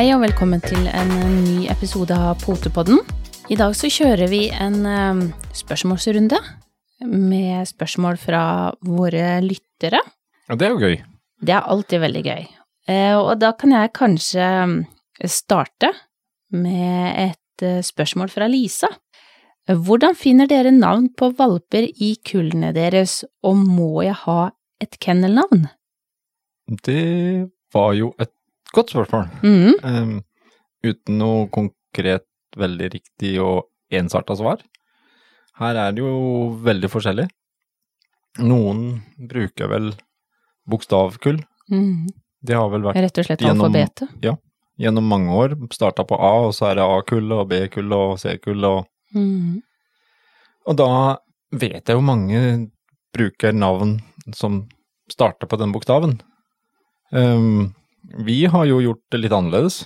Hei og velkommen til en ny episode av Potepodden. I dag så kjører vi en eh, spørsmålsrunde med spørsmål fra våre lyttere. Ja, det er jo gøy. Det er alltid veldig gøy. Eh, og da kan jeg kanskje starte med et eh, spørsmål fra Lisa. Hvordan finner dere navn på valper i kullene deres, og må jeg ha et kennelnavn? Det var jo et godt spørsmål. Mm -hmm. um, uten noe konkret, veldig riktig og ensarta svar. Her er det jo veldig forskjellig. Noen bruker vel bokstavkull. Mhm. Det har vel vært Rett og slett Gjennom- alfabetet. gjennom mange år. Starta på A, og så er det A-kull og B-kull og C-kull og mm. Og da vet jeg jo mange bruker navn som starter på den bokstaven. Ehm, vi har jo gjort det litt annerledes.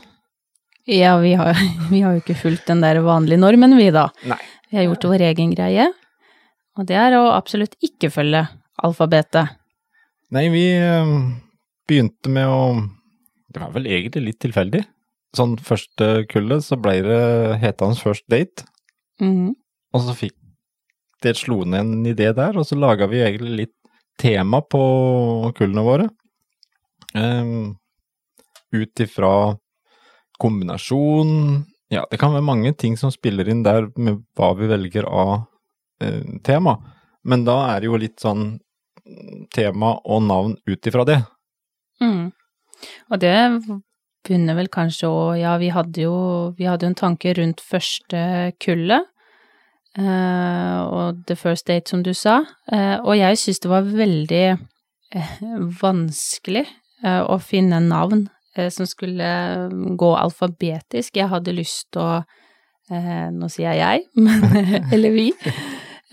Ja, vi har, vi har jo ikke fulgt den der vanlige normen, vi da. Nei. Vi har gjort vår egen greie, og det er å absolutt ikke følge alfabetet. Nei, vi ehm, begynte med å Det var vel egentlig litt tilfeldig. Sånn første kullet så ble det hetende First Date, Mhm. og så fikk det slo ned en idé der, og så laga vi egentlig litt tema på kullene våre. Um, Ut ifra kombinasjon Ja, det kan være mange ting som spiller inn der med hva vi velger av eh, tema, men da er det jo litt sånn tema og navn ut ifra det. Mm. Og det begynner vel kanskje å Ja, vi hadde jo vi hadde en tanke rundt første kullet, eh, og The First Date, som du sa, eh, og jeg syns det var veldig eh, vanskelig eh, å finne navn som skulle gå alfabetisk. Jeg hadde lyst til å eh, Nå sier jeg jeg, men Eller vi.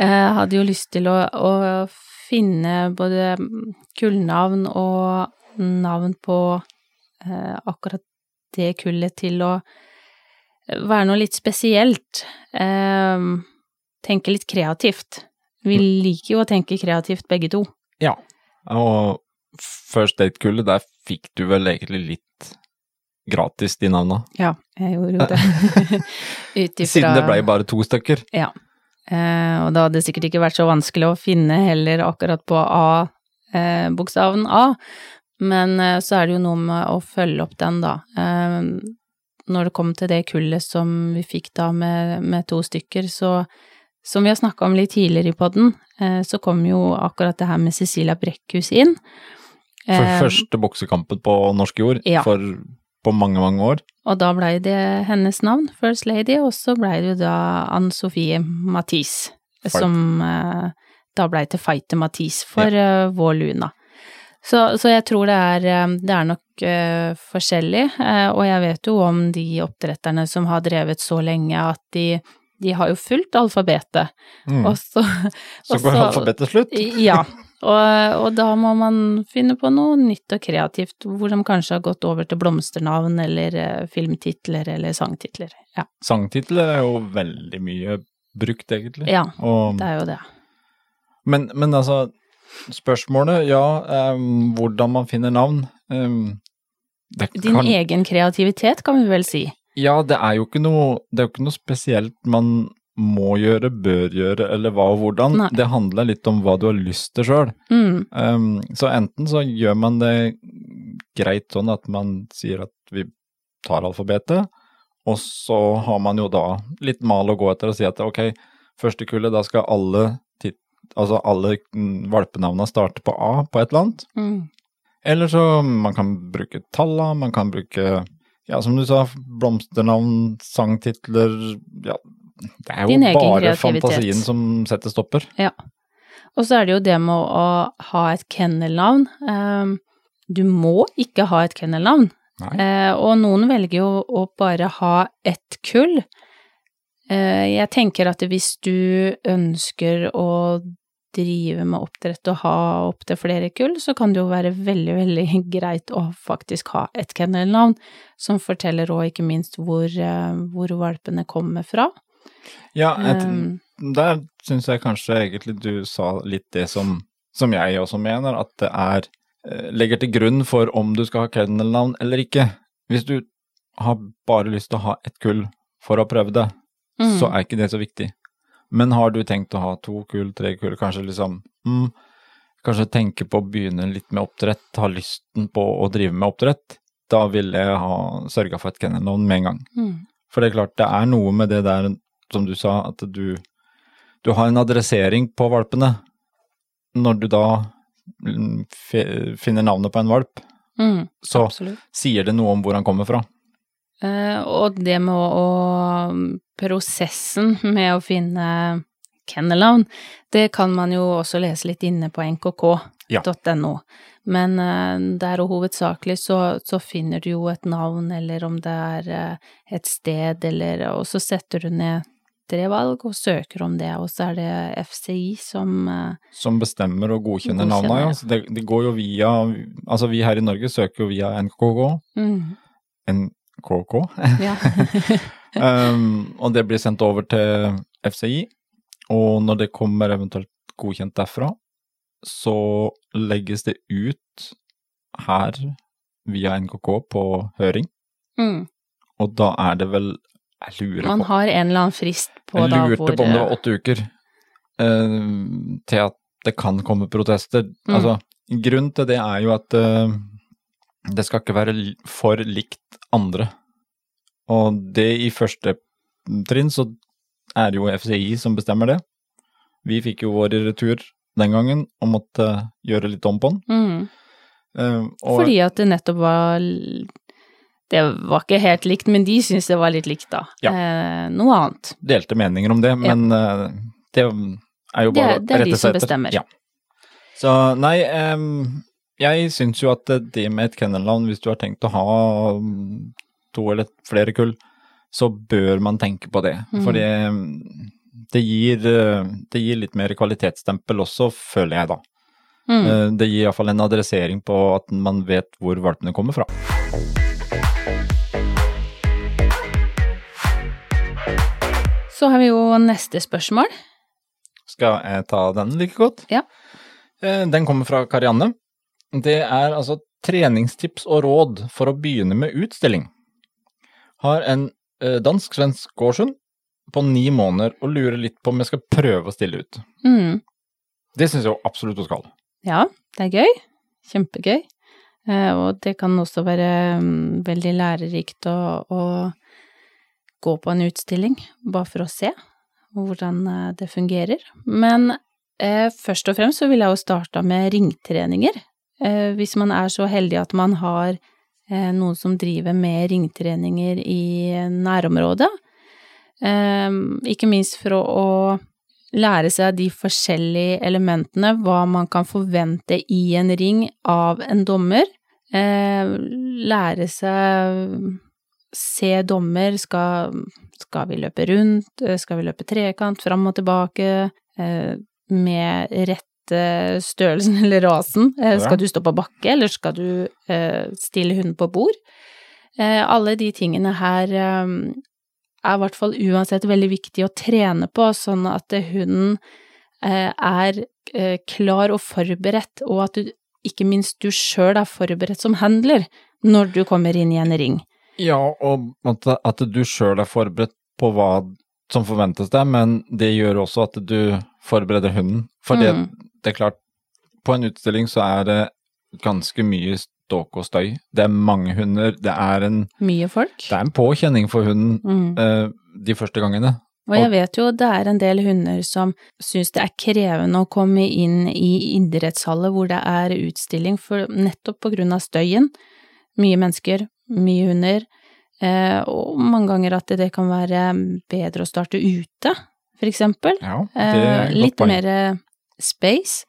Eh, hadde jo lyst til å, å finne både kullnavn og navn på eh, akkurat det kullet til å være noe litt spesielt. Eh, tenke litt kreativt. Vi liker jo å tenke kreativt begge to. Ja. Og First Date-kullet, der fikk du vel egentlig litt gratis de navna. Ja, jeg gjorde jo det. Utifra... Siden det ble bare to stykker. Ja. Eh, og da hadde det sikkert ikke vært så vanskelig å finne heller akkurat på A, eh, bokstaven A. Men eh, så er det jo noe med å følge opp den, da. Eh, når det kom til det kullet som vi fikk da med, med to stykker, så som vi har snakka om litt tidligere i podden, eh, så kom jo akkurat det her med Cecilia Brekkhus inn. For første boksekampen på norsk jord ja. for på mange, mange år. Og da blei det hennes navn, First Lady, og så blei det da Ann Sofie Mathis, Fight. som eh, da blei til Fighter Mathis for eh, vår Luna. Så, så jeg tror det er, eh, det er nok uh, forskjellig, uh, og jeg vet jo om de oppdretterne som har drevet så lenge at de, de har jo fulgt alfabetet, Mm. og så Så går går alfabetet slutt. Ja, og, og da må man finne på noe nytt og kreativt, hvor de kanskje har gått over til blomsternavn eller eh, filmtitler eller sangtitler. Ja, Sangtitler er jo veldig mye brukt, egentlig. ja Og, det er jo det. men, men altså, spørsmålet, ja, um, hvordan man finner navn um, Din kan, egen kreativitet, kan vi vel si. Ja, det er jo ikke noe, det er jo ikke noe spesielt man må gjøre, bør gjøre, eller hva og hvordan. Nei. Det handler litt om hva du har lyst til sjøl. Mm, Um, så enten så gjør man det greit sånn at man sier at vi tar alfabetet, og så har man jo da litt mal å gå etter og si at ok, første kullet, da skal alle, altså alle mm, valpenavna starte på A på et eller annet. mm. Eller så man kan bruke talla, man kan bruke, ja som du sa, blomsternavn, sangtitler, ja, det er jo bare fantasien som setter stopper. Ja. Og så er det jo det med å, ha et kennelnavn. Um, du må ikke ha et kennelnavn. Eh, og noen velger jo å bare ha ett kull. Eh, jeg tenker at hvis du ønsker å drive med oppdrett og ha opptil flere kull, så kan det jo være veldig, veldig greit å faktisk ha et kennelnavn, som forteller òg ikke minst hvor, eh, hvor valpene kommer fra. Ja, et, Um, der syns jeg kanskje egentlig du sa litt det som, som jeg også mener, at det er eh, legger til grunn for om du skal ha kennelnavn eller ikke. Hvis du har bare lyst til å ha ett kull for å prøve det, Mm. så er ikke det så viktig. Men har du tenkt å ha to kull, tre kull, kanskje liksom mm, Kanskje tenke på å begynne litt med oppdrett, ha lysten på å drive med oppdrett, da ville jeg ha sørga for et kennelnavn med en gang. Mm. For det er klart, det er noe med det der, som du sa, at du, du har en adressering på valpene. Når du da mm, finner navnet på en valp, Mm. så Absolutt. sier det noe om hvor han kommer fra. Eh, og det med å, å Prosessen med å finne kennelnavn, det kan man jo også lese litt inne på nkk.no. Men eh, der og hovedsakelig så, så finner du jo et navn, eller om det er eh, et sted, eller Og så setter du ned tre valg og søker om det, og så er det FCI som Som bestemmer og godkjenner Godkjenner, navnet. ja. Så det, det går jo via Altså, vi her i Norge søker jo via NKK. mm, NKK. Ja. um, og det blir sendt over til FCI. Og når det kommer eventuelt godkjent derfra, så legges det ut her via NKK på høring. mm. Og da er det vel Jeg lurer Man på har en eller annen frist på Jeg lurte på om det var eh, åtte uker uh, til at det kan komme protester. Mm. Altså, grunnen til det er jo at uh, det skal ikke være for likt andre. Og det i første trinn så er det jo FCI som bestemmer det. Vi fikk jo vår retur den gangen og måtte gjøre litt om på den. mm. Uh, Fordi at det nettopp var Det var ikke helt likt, men de syntes det var litt likt, da. Ja. Uh, noe annet. delte meninger om det, men uh, det er jo bare å rette seg etter. det er de som bestemmer. Ja. Så nei, em, jeg syns jo at det med et kennelnavn, hvis du har tenkt å ha mm, to eller flere kull, så bør man tenke på det. Mm. For det, det, gir, eh, det gir litt mer kvalitetsstempel også, føler jeg da. Mm. Eh, Det gir iallfall en adressering på at man vet hvor valpene kommer fra. Så har vi jo neste spørsmål. Skal jeg ta den like godt? Ja. Eh, Den kommer fra Karianne. Det er altså treningstips og råd for å begynne med utstilling. Har en eh, dansk-svensk gårdshund på ni måneder og lurer litt på om jeg skal prøve å stille ut. Mm. Det syns jeg absolutt hun skal. Ja, det er gøy. Kjempegøy. Eh, og det kan også være mm, veldig lærerikt å, å gå på en utstilling, bare for å se hvordan eh, det fungerer. Men eh, først og fremst så vil jeg jo starte med ringtreninger. Eh, hvis man er så heldig at man har eh, noen som driver med ringtreninger i nærområdet. Eh, ikke minst for å, lære seg de forskjellige elementene, hva man kan forvente i en ring av en dommer. Lære seg se dommer, skal, skal vi løpe rundt, skal vi løpe trekant, fram og tilbake, med rette størrelsen eller rasen. Eh, skal du stå på bakke, eller skal du eh, stille hunden på bord? Eh, alle de tingene her er i hvert fall uansett veldig viktig å trene på, sånn at hunden er klar og forberedt, og at du, ikke minst du sjøl er forberedt som handler når du kommer inn i en ring. Ja, og at, du sjøl er forberedt på hva som forventes deg, men det gjør også at du forbereder hunden. For Mm. det er klart, på en utstilling så er det ganske mye ståk og støy. Det er mange hunder, det er en, Mye folk. det er en påkjenning for hunden Mm. eh, de første gangene. Og jeg vet jo det er en del hunder som syns det er krevende å komme inn i idrettshaller hvor det er utstilling, for nettopp på grunn av støyen. Mye mennesker, mye hunder, eh, og mange ganger at det kan være bedre å starte ute, for eksempel. Ja, det Eh, er et litt godt poeng. mer space.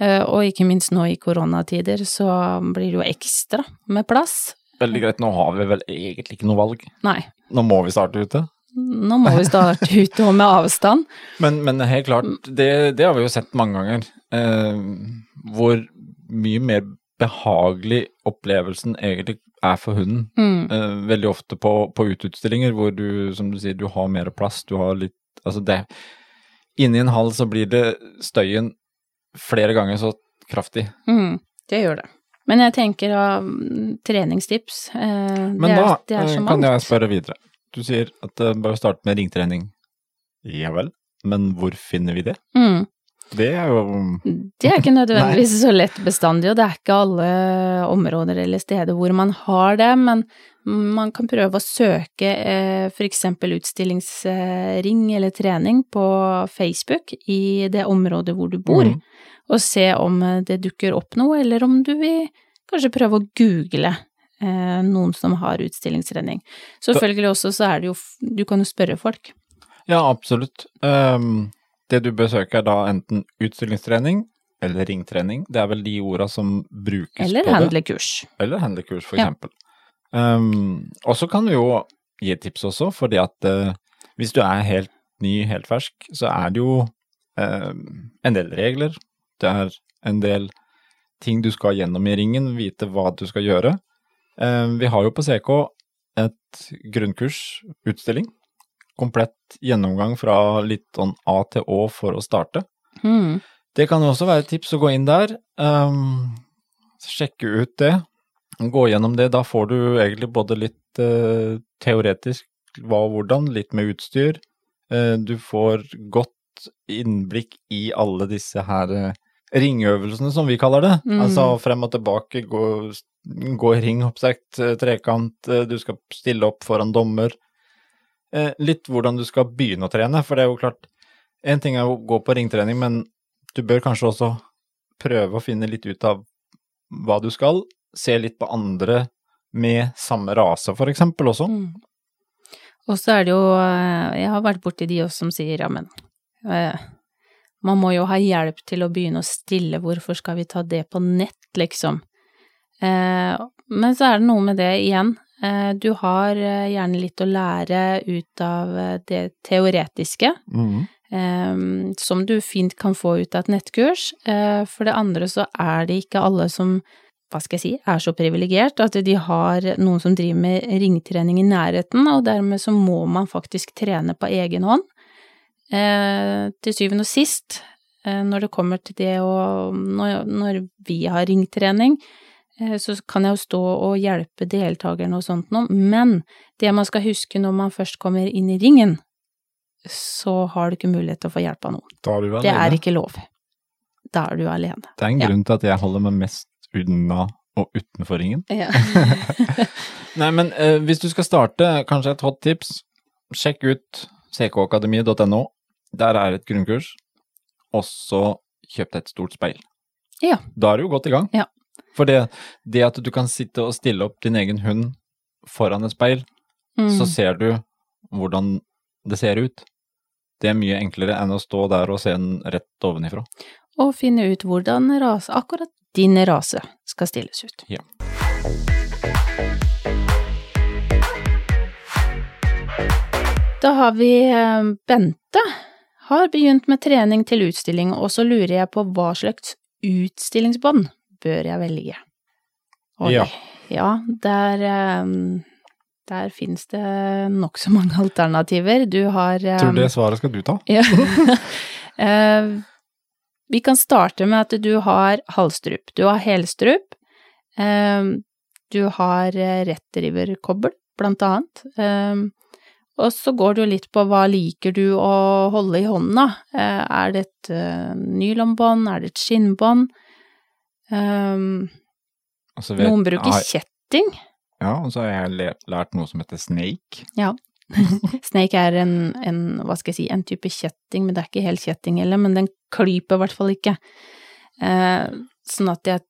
Eh, og ikke minst nå i koronatider så blir det jo ekstra med plass. Veldig greit, nå har vi vel egentlig ikke noe valg. Nei, Nå må vi starte ute. nå må vi starte ute og med avstand. Men, men helt klart, det, det har vi jo sett mange ganger. Eh, hvor mye mer behagelig opplevelsen egentlig er for hunden. Mm. Eh, veldig ofte på, på uteutstillinger hvor du, som du sier, du har mer plass, du har litt Altså det Inni en hall så blir det støyen flere ganger så kraftig. Mm. Det gjør det. Men jeg tenker av mm, treningstips eh, Men det, da er, det er eh, kan jeg spørre videre. Du sier at det bare starte med ringtrening. Ja vel, men hvor finner vi det? Mm. Det er jo Det er ikke nødvendigvis så lett bestandig, og det er ikke alle områder eller steder hvor man har det, men man kan prøve å søke eh, for eksempel utstillingsring eller trening på Facebook i det området hvor du bor, mm. og se om det dukker opp noe, eller om du vil kanskje prøve å google eh, noen som har utstillingstrening. Selvfølgelig også så er det jo Du kan jo spørre folk. Ja, absolutt. Ehm, det du bør søke er da enten utstillingstrening eller ringtrening. Det er vel de orda som brukes Eller på det. Eller handlekurs. Eller handlekurs, for Ja. eksempel. Um, og så kan du jo gi et tips også, fordi at uh, hvis du er helt ny, helt fersk, så er det jo uh, en del regler. Det er en del ting du skal gjennom i ringen, vite hva du skal gjøre. Uh, vi har jo på CK et grunnkurs, utstilling. Komplett gjennomgang fra litt sånn A til Å for å starte. Mm. Det kan også være et tips å gå inn der, Um, sjekke ut det, gå gjennom det. Da får du egentlig både litt eh, teoretisk hva og hvordan, litt med utstyr. Eh, du får godt innblikk i alle disse her eh, ringøvelsene, som vi kaller det. Mm. Altså frem og tilbake, gå, gå i ring, oppsagt, eh, trekant, eh, du skal stille opp foran dommer. Eh, litt hvordan du skal begynne å trene, for det er jo klart En ting er å gå på ringtrening, men du bør kanskje også prøve å finne litt ut av hva du skal. Se litt på andre med samme rase, for eksempel, også. Mm. Og så er det jo eh, Jeg har vært borti de også som sier ja, men eh, man må jo ha hjelp til å begynne å stille, hvorfor skal vi ta det på nett, liksom? Eh, men så er det noe med det igjen. Eh, du har gjerne litt å lære ut av det teoretiske, Mm. Um, som du fint kan få ut av et nettkurs. Uh, for det andre så er det ikke alle som, hva skal jeg si, er så privilegert at de har noen som driver med ringtrening i nærheten, og dermed så må man faktisk trene på egen hånd. Eh, til syvende og sist, eh, når det kommer til det å Når, når vi har ringtrening, eh, så kan jeg jo stå og hjelpe deltakerne og sånt noe, men det man skal huske når man først kommer inn i ringen, så har du ikke mulighet til å få hjelp av noen. Det er ikke lov. Da er du alene. Det er en Ja. grunn til at jeg holder meg mest unna og utenfor ringen. Ja. Nei, men eh, hvis du skal starte, kanskje et hot tips, sjekk ut ckakademiet.no. Der er et grunnkurs. Og så kjøp deg et stort speil. Ja. Da er du jo godt i gang. Ja. For det, det at du kan sitte og stille opp din egen hund foran et speil, Mm. så ser du hvordan det ser ut. Det er mye enklere enn å stå der og se den rett ovenifra. Og finne ut hvordan rase, akkurat din rase skal stilles ut. Ja. Da har vi eh, Bente. Har begynt med trening til utstilling, og så lurer jeg på hva slags utstillingsbånd bør jeg velge? Oi. Ja. Ja, der, eh, der finnes det nokså mange alternativer. Du har eh, Tror det svaret skal du ta. Ja. Eh, vi kan starte med at du har halvstrup. Du har helstrup. Eh, du har rettriverkobbel, blant annet. Eh, og så går det jo litt på hva liker du å holde i hånda. Eh, er det et uh, nylonbånd, er det et skinnbånd? Eh, Og vet- noen bruker har- kjetting. Ja, og så har jeg lært noe som heter snake. Ja. Snake er en, en, hva skal jeg si, en type kjetting, men det er ikke helt kjetting heller, men den klyper i hvert fall ikke. Eh, sånn at jeg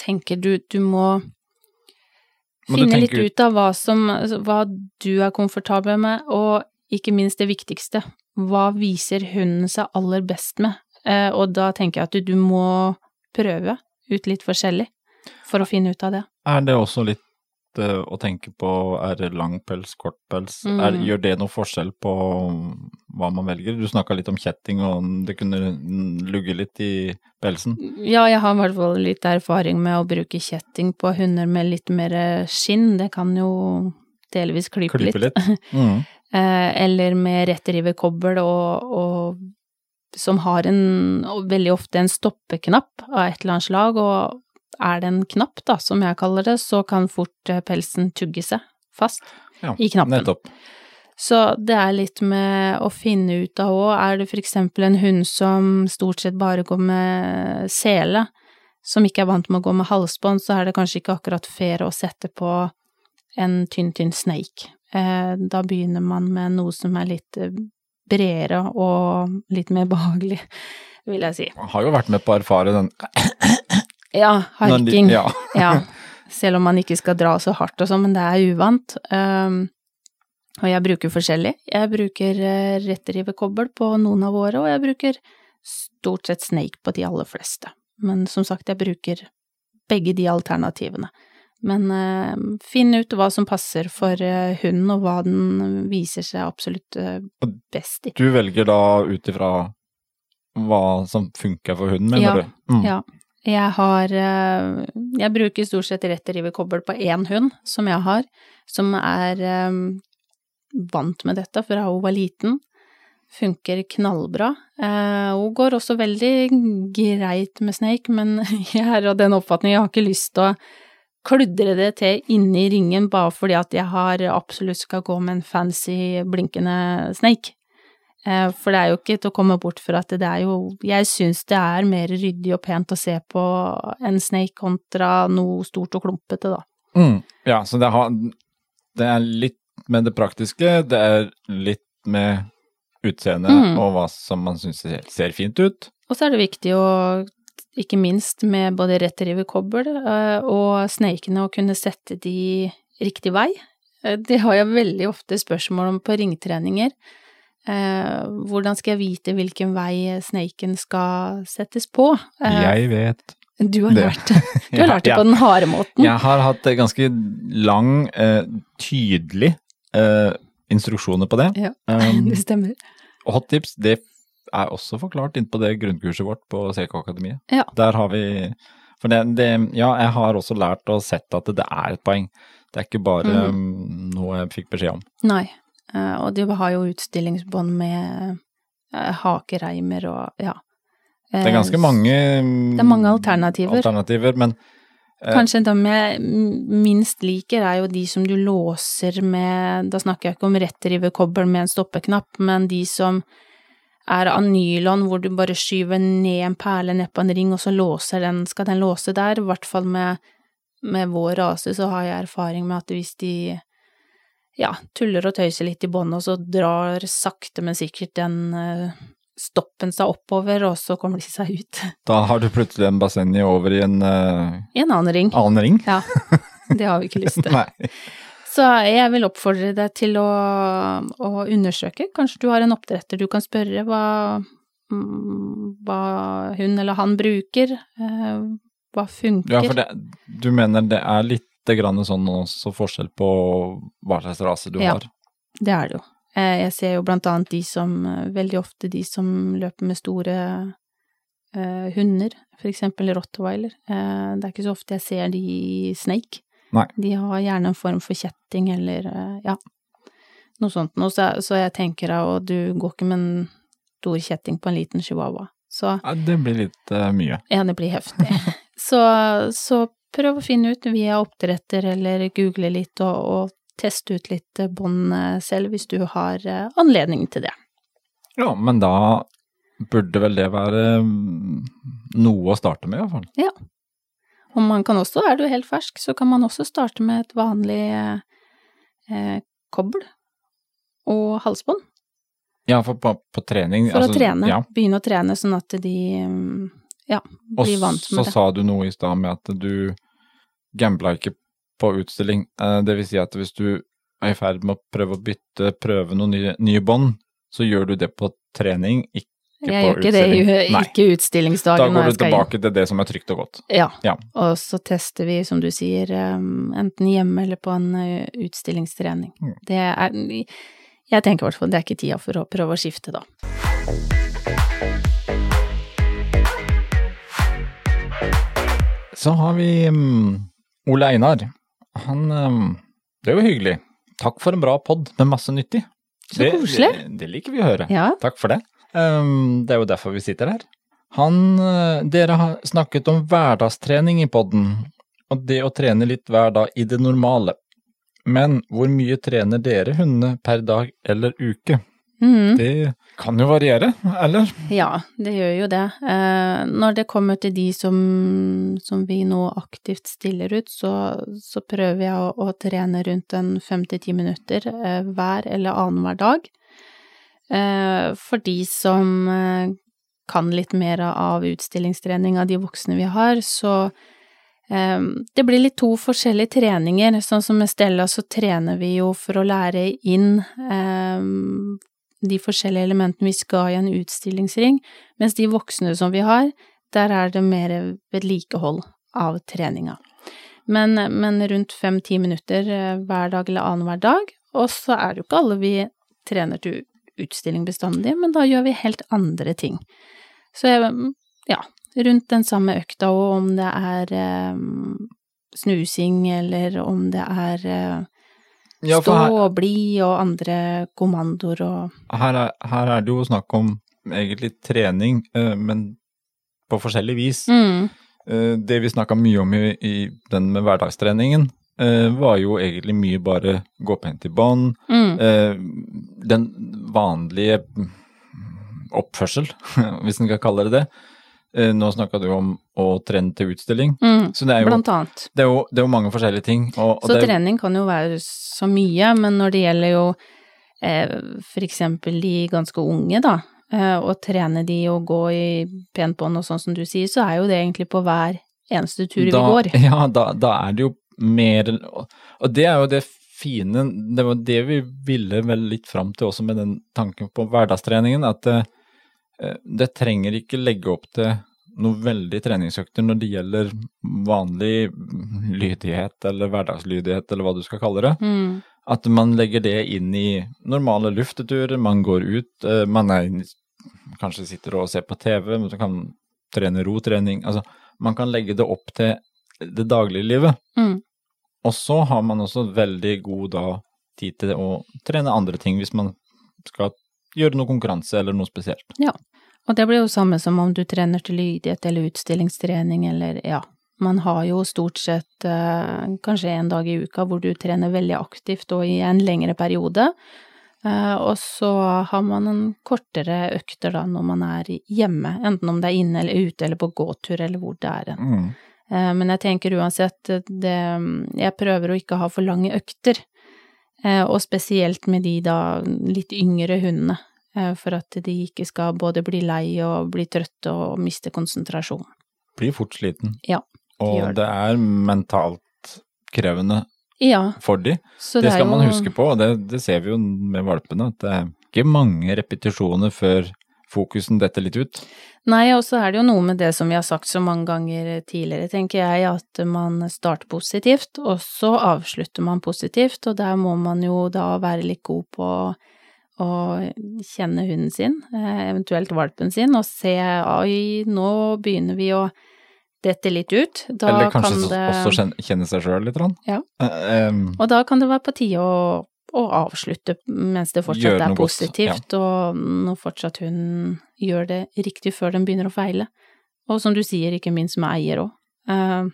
tenker du, du må finne du litt ut- av hva som, altså, hva du er komfortabel med, og ikke minst det viktigste, hva viser hunden seg aller best med? Eh, og da tenker jeg at du, du må prøve ut litt forskjellig for å finne ut av det. Er det også litt å tenke på, er det lang pels, kort pels? Er, Mm. gjør det noe forskjell på hva man velger? Du snakka litt om kjetting, og om det kunne lugge litt i pelsen. Ja, jeg har i hvert fall litt erfaring med å bruke kjetting på hunder med litt mer skinn, det kan jo delvis klype, Klype litt. litt. Mm. Eh, eller med rettriverkobbel og, og som har en, veldig ofte en stoppeknapp av et eller annet slag, og er det en knapp, da, som jeg kaller det, så kan fort eh, pelsen tugge seg fast Ja, i knappen. nettopp. Så det er litt med å finne ut av òg, er det for eksempel en hund som stort sett bare går med sele, som ikke er vant med å gå med halsbånd, så er det kanskje ikke akkurat fair å sette på en tynn, tynn snake. Eh, da begynner man med noe som er litt eh, bredere og litt mer behagelig, vil jeg si. Man har jo vært med på å erfare den Ja, harking. Ja. Ja, selv om man ikke skal dra så hardt og sånn, men det er uvant. Um, og jeg bruker forskjellig. Jeg bruker uh, rettrivekobbel på noen av våre, og jeg bruker stort sett snake på de aller fleste. Men som sagt, jeg bruker begge de alternativene. Men uh, finn ut hva som passer for uh, hunden, og hva den viser seg absolutt uh, best i. Du velger da ut ifra hva som funker for hunden, mener Ja, du? Mm. ja. Jeg har eh, Jeg bruker stort sett rettrivekobbel på én hund som jeg har, som er eh, vant med dette fra hun var liten. Funker knallbra. Eh, Hun går også veldig greit med Snake, men jeg er av den oppfatning jeg har ikke lyst til å kludre det til inni ringen bare fordi at jeg har absolutt skal gå med en fancy blinkende Snake. Eh, For det er jo ikke til å komme bort fra at det er jo Jeg syns det er mer ryddig og pent å se på en snake kontra noe stort og klumpete, da. Mm. Ja, så det, har, det er litt med det praktiske, det er litt med utseendet Mm. og hva som man syns ser, ser fint ut. Og så er det viktig å, ikke minst med både retriever-kobbel og snakene, å kunne sette de riktig vei. Eh, Det har jeg veldig ofte spørsmål om på ringtreninger. Eh, hvordan skal jeg vite hvilken vei snaken skal settes på? Eh, Jeg vet. du har det. lært det. Du har lært det på den harde måten. Jeg har hatt ganske lang, eh, tydelig eh, instruksjoner på det. Ja, Um, det stemmer. og hot tips, det er også forklart inn på det grunnkurset vårt på CK Akademiet. Ja. Der har vi For det, det Ja, jeg har også lært og sett at det er et poeng. Det er ikke bare mm. um, noe jeg fikk beskjed om. Nei, og de har jo utstillingsbånd med eh, hakereimer og ja. Det er ganske mange um, Det er mange alternativer. alternativer, men eh, Kanskje de jeg minst liker er jo de som du låser med, da snakker jeg ikke om rettrivekobbel med en stoppeknapp, men de som er av nylon hvor du bare skyver ned en perle ned på en ring, og så låser den, skal den låse der. I hvert fall med, med vår rase så har jeg erfaring med at hvis de ja, tuller og tøyser litt i båndet, og så drar sakte, men sikkert den eh, stoppen seg oppover, og så kommer de seg ut da har du plutselig en bassenget over i en uh, i en annen ring. annen ring. Ja, det har vi ikke lyst til. Nei. Så jeg vil oppfordre deg til å, å undersøke. Kanskje du har en oppdretter du kan spørre hva, mm, hva hun eller han bruker, eh, hva funker. Ja, for det, du mener det er litt grann sånn også forskjell på hva slags rase du Ja. har? Det er det jo. Eh, Jeg ser jo blant annet de som, eh, veldig ofte de som løper med store eh, hunder, for eksempel rottweiler. Eh, det er ikke så ofte jeg ser de i snake. Nei. De har gjerne en form for kjetting eller, eh, ja, noe sånt noe. Så, så jeg tenker at du går ikke med en stor kjetting på en liten chihuahua. Så Ja, det blir litt uh, mye. ja, det blir heftig. så, så prøv å finne ut via oppdretter eller google litt og, og teste ut litt bånd eh, selv hvis du har eh, anledning til det. Ja, men da burde vel det være mm, noe å starte med, i hvert fall. Og man kan også, er du helt fersk, så kan man også starte med et vanlig eh, eh, kobbel og halsbånd Ja, for på, på trening for altså, å trene. Ja. Begynne å trene sånn at de mm, ja, Og vant med det. Og så sa du noe i stad med at du gambla ikke på utstilling. Eh, Det vil si at hvis du er i ferd med å prøve å bytte, prøve noen nye, nye bånd, så gjør du det på trening, ikke Jeg gjør ikke det. Ikke utstillingsdagen Da går du tilbake til det som er trygt og godt. Ja. Ja. Og så tester vi, som du sier, enten hjemme eller på en uh, utstillingstrening. Mm. Det er Jeg tenker i hvert fall det er ikke tida for å prøve å skifte, da. Så har vi um, Ole Einar. Han um, Det er jo hyggelig. Takk for en bra pod med masse nyttig. Så det, koselig. Det, det liker vi å høre. Ja. Takk for det. Um, det er jo derfor vi sitter her. Han, eh, dere har snakket om hverdagstrening i podden, og det å trene litt hver dag i det normale. Men hvor mye trener dere hundene per dag eller uke? Mhm. Det kan jo variere, eller? Ja, det gjør jo det. Eh, når det kommer til de som, som vi nå aktivt stiller ut, så, så prøver jeg å, å trene rundt en fem til ti minutter eh, hver eller annenhver dag. Eh, for de som kan litt mer av utstillingstrening av de voksne vi har, så det blir litt to forskjellige treninger. Sånn som med Stella så trener vi jo for å lære inn de forskjellige elementene vi skal i en utstillingsring, mens de voksne som vi har, der er det mer vedlikehold av treninga. Men, men rundt fem-ti minutter eh, hver dag eller annenhver dag, og så er det jo ikke alle vi trener til utstilling bestandig, men da gjør vi helt andre ting. Så ja, rundt den samme økta, og om det er eh, snusing, eller om det er eh, Ja, stå her, og bli og andre kommandoer og her, er, her er det jo snakk om egentlig trening, eh, men på forskjellig vis. mm, Eh, Det vi snakka mye om i, i den med hverdagstreningen, eh, var jo egentlig mye bare gå pent i bånd, mm, den vanlige oppførsel, hvis en kan kalle det det. Eh, Nå snakka du om å trene til utstilling, mm, så det er jo, blant annet. det er jo, det er jo mange forskjellige ting. Og, og Så det trening kan jo være så mye, men når det gjelder jo eh, eksempel de ganske unge, da, eh, å trene de og gå i pent bånd og sånn som du sier, så er jo det egentlig på hver eneste tur vi går. Ja, da, da er det jo mer Og det er jo det fine Det var det vi ville vel litt fram til også med den tanken på hverdagstreningen, at det, det trenger ikke legge opp til noe veldig treningsøkter når det gjelder vanlig lydighet eller hverdagslydighet eller hva du skal kalle det. Mm, At man legger det inn i normale lufteturer, man går ut, eh, man er, kanskje sitter og ser på TV, man kan trene rotrening. Altså, man kan legge det opp til det daglige livet. mm, Og så har man også veldig god da, tid til å trene andre ting hvis man skal gjøre noe konkurranse eller noe spesielt. Og det blir jo samme som om du trener til lydighet eller utstillingstrening eller ja. Man har jo stort sett eh, kanskje en dag i uka hvor du trener veldig aktivt og i en lengre periode. Eh, og så har man en kortere økter da når man er hjemme, enten om det er inne eller ute eller på gåtur eller hvor det er. Mm. Eh, men jeg tenker uansett, det, jeg prøver å ikke ha for lange økter. Eh, og spesielt med de da litt yngre hundene, eh, for at de ikke skal både bli lei og bli trøtte og miste konsentrasjon. Blir fort sliten. Ja, Og gjør det det er mentalt krevende Ja, for de. så Det det, skal skal man huske på, og det, det ser vi jo med valpene, at det er ikke mange repetisjoner før fokusen detter litt ut. Nei, og så er det jo noe med det som vi har sagt så mange ganger tidligere, tenker jeg, at man starter positivt, og så avslutter man positivt, og der må man jo da være litt god på å kjenne hunden sin, eh, eventuelt valpen sin, og se oi, nå begynner vi å dette litt ut. Da Eller kanskje kan det også kjenne, seg sjøl litt. Ja. Um, Og da kan det være på tide å, å avslutte mens det fortsatt er positivt, positivt, og når fortsatt hun gjør det riktig før den begynner å feile. Og som du sier, ikke minst med eier òg. Er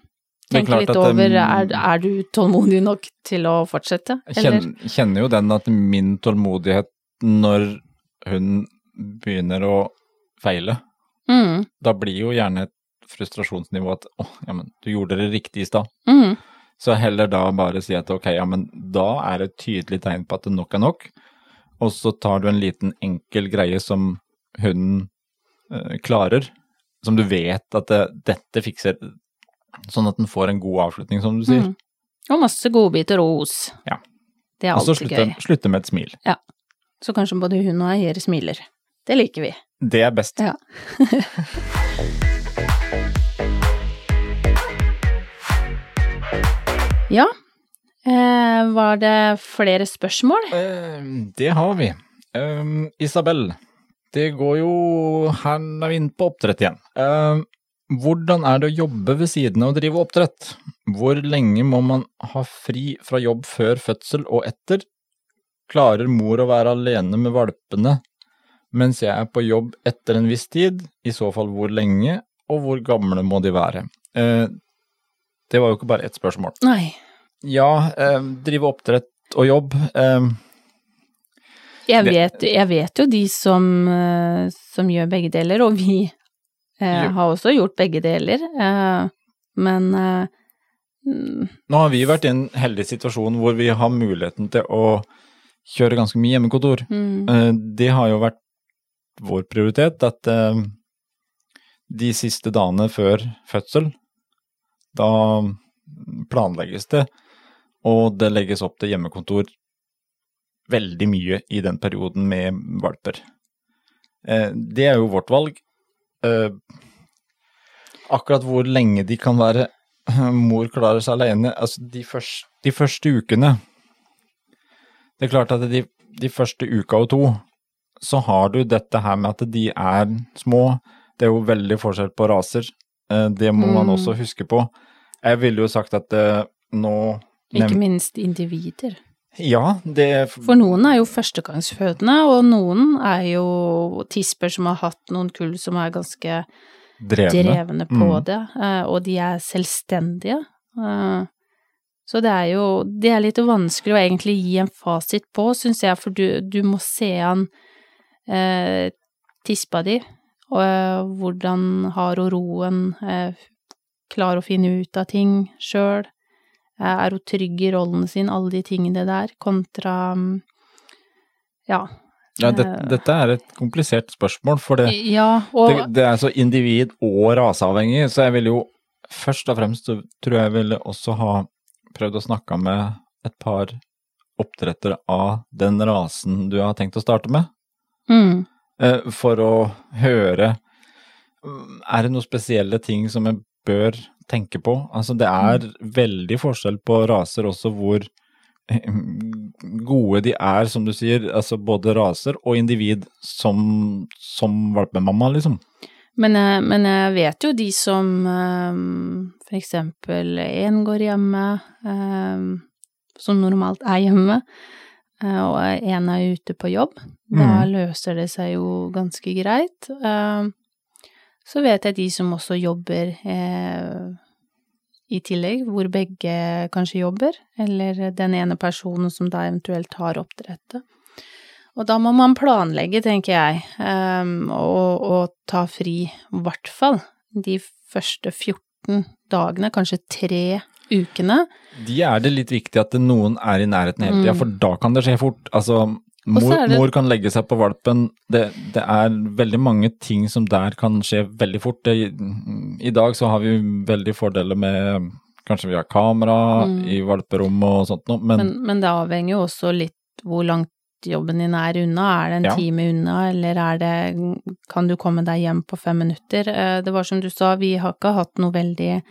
Tenk litt at over, er, er du tålmodig nok til å fortsette, Jeg kjenner, kjenner jo den at min tålmodighet når hun begynner å feile, Mm, da blir jo gjerne et frustrasjonsnivå at å, ja men du gjorde det riktig i stad. mm, Så heller da bare si at ok, ja men da er det et tydelig tegn på at det nok er nok, og så tar du en liten enkel greie som hunden eh, klarer, som du vet at det, dette fikser, sånn at den får en god avslutning, som du sier. mm. Og masse godbiter og os. Ja. Det er Og så alltid slutte, gøy. slutte med et smil. Så kanskje både hun og eier smiler. Det liker vi. Det er best. Ja. Ja. Eh, var det flere spørsmål? Eh, det har vi. Eh, Isabel, det går jo Her er vi inne på oppdrett igjen. Um, hvordan er det å jobbe ved siden av å drive oppdrett? Hvor lenge må man ha fri fra jobb før fødsel og etter? Klarer mor å være alene med valpene mens jeg er på jobb etter en viss tid, i så fall hvor lenge, og hvor gamle må de være? Eh, det var jo ikke bare ett spørsmål. Nei. Ja, eh, drive oppdrett og jobb. Eh, Jeg vet, jeg vet jo de som, eh, som gjør begge deler, og vi eh, har også gjort begge deler. Eh, men mm, nå har vi vært i en heldig situasjon hvor vi har muligheten til å kjøre ganske mye hjemmekontor. mm, Eh, Det har jo vært vår prioritet, at eh, de siste dagene før fødsel, da planlegges det, og det legges opp til hjemmekontor veldig mye i den perioden med valper. Eh, Det er jo vårt valg. Akkurat hvor lenge de kan være mor klarer seg alene, altså de første, de første ukene Det er klart at de, de første uka og to, så har du dette her med at de er små. Det er jo veldig forskjell på raser. Eh, Det må man Mm. også huske på. Jeg ville jo sagt at eh, nå ikke minst individer. Ja, det For noen er jo førstegangsfødende, og noen er jo tisper som har hatt noen kull som er ganske drevne. drevne på Mm. det, eh, og de er selvstendige. Så det er jo Det er litt vanskelig å egentlig gi en fasit på, syns jeg, for du, du må se an eh, tispa di, og eh, hvordan har hun roen, eh, klarer å finne ut av ting sjøl, eh, er hun trygg i rollen sin, alle de tingene der, kontra mm, ja. Ja, det, dette er et komplisert spørsmål, for det, Ja, og det, det er så individ- og raseavhengig, så jeg ville jo først og fremst tror jeg ville også ha prøvd å snakke med et par oppdrettere av den rasen du har tenkt å starte med. mm, eh, for å høre Er det noen spesielle ting som jeg bør tenke på? Altså, det er veldig forskjell på raser også hvor eh, gode de er, som du sier, altså både raser og individ som, som valpemamma, liksom. Men jeg, men jeg vet jo de som um, for eksempel én går hjemme, ehm, som normalt er hjemme, eh, og én er ute på jobb. Da Mm. løser det seg jo ganske greit. Så vet jeg de som også jobber eh, i tillegg, hvor begge kanskje jobber, eller den ene personen som da eventuelt har oppdrettet. Og da må man planlegge, tenker jeg, um, og, og ta fri, i hvert fall de første 14 dagene, kanskje tre ukene. De er det litt viktig at noen er i nærheten hele tida, Mm. for da kan det skje fort. Altså, mor, det- mor kan legge seg på valpen. Det, det er veldig mange ting som der kan skje veldig fort. Det, I dag så har vi veldig fordeler med Kanskje vi har kamera Mm. i valperommet og sånt noe, men, Men, men det avhenger jo også litt hvor langt jobben din er unna. Er det en Ja. time unna, eller er det Kan du komme deg hjem på fem minutter? Eh, Det var som du sa, vi har ikke hatt noe veldig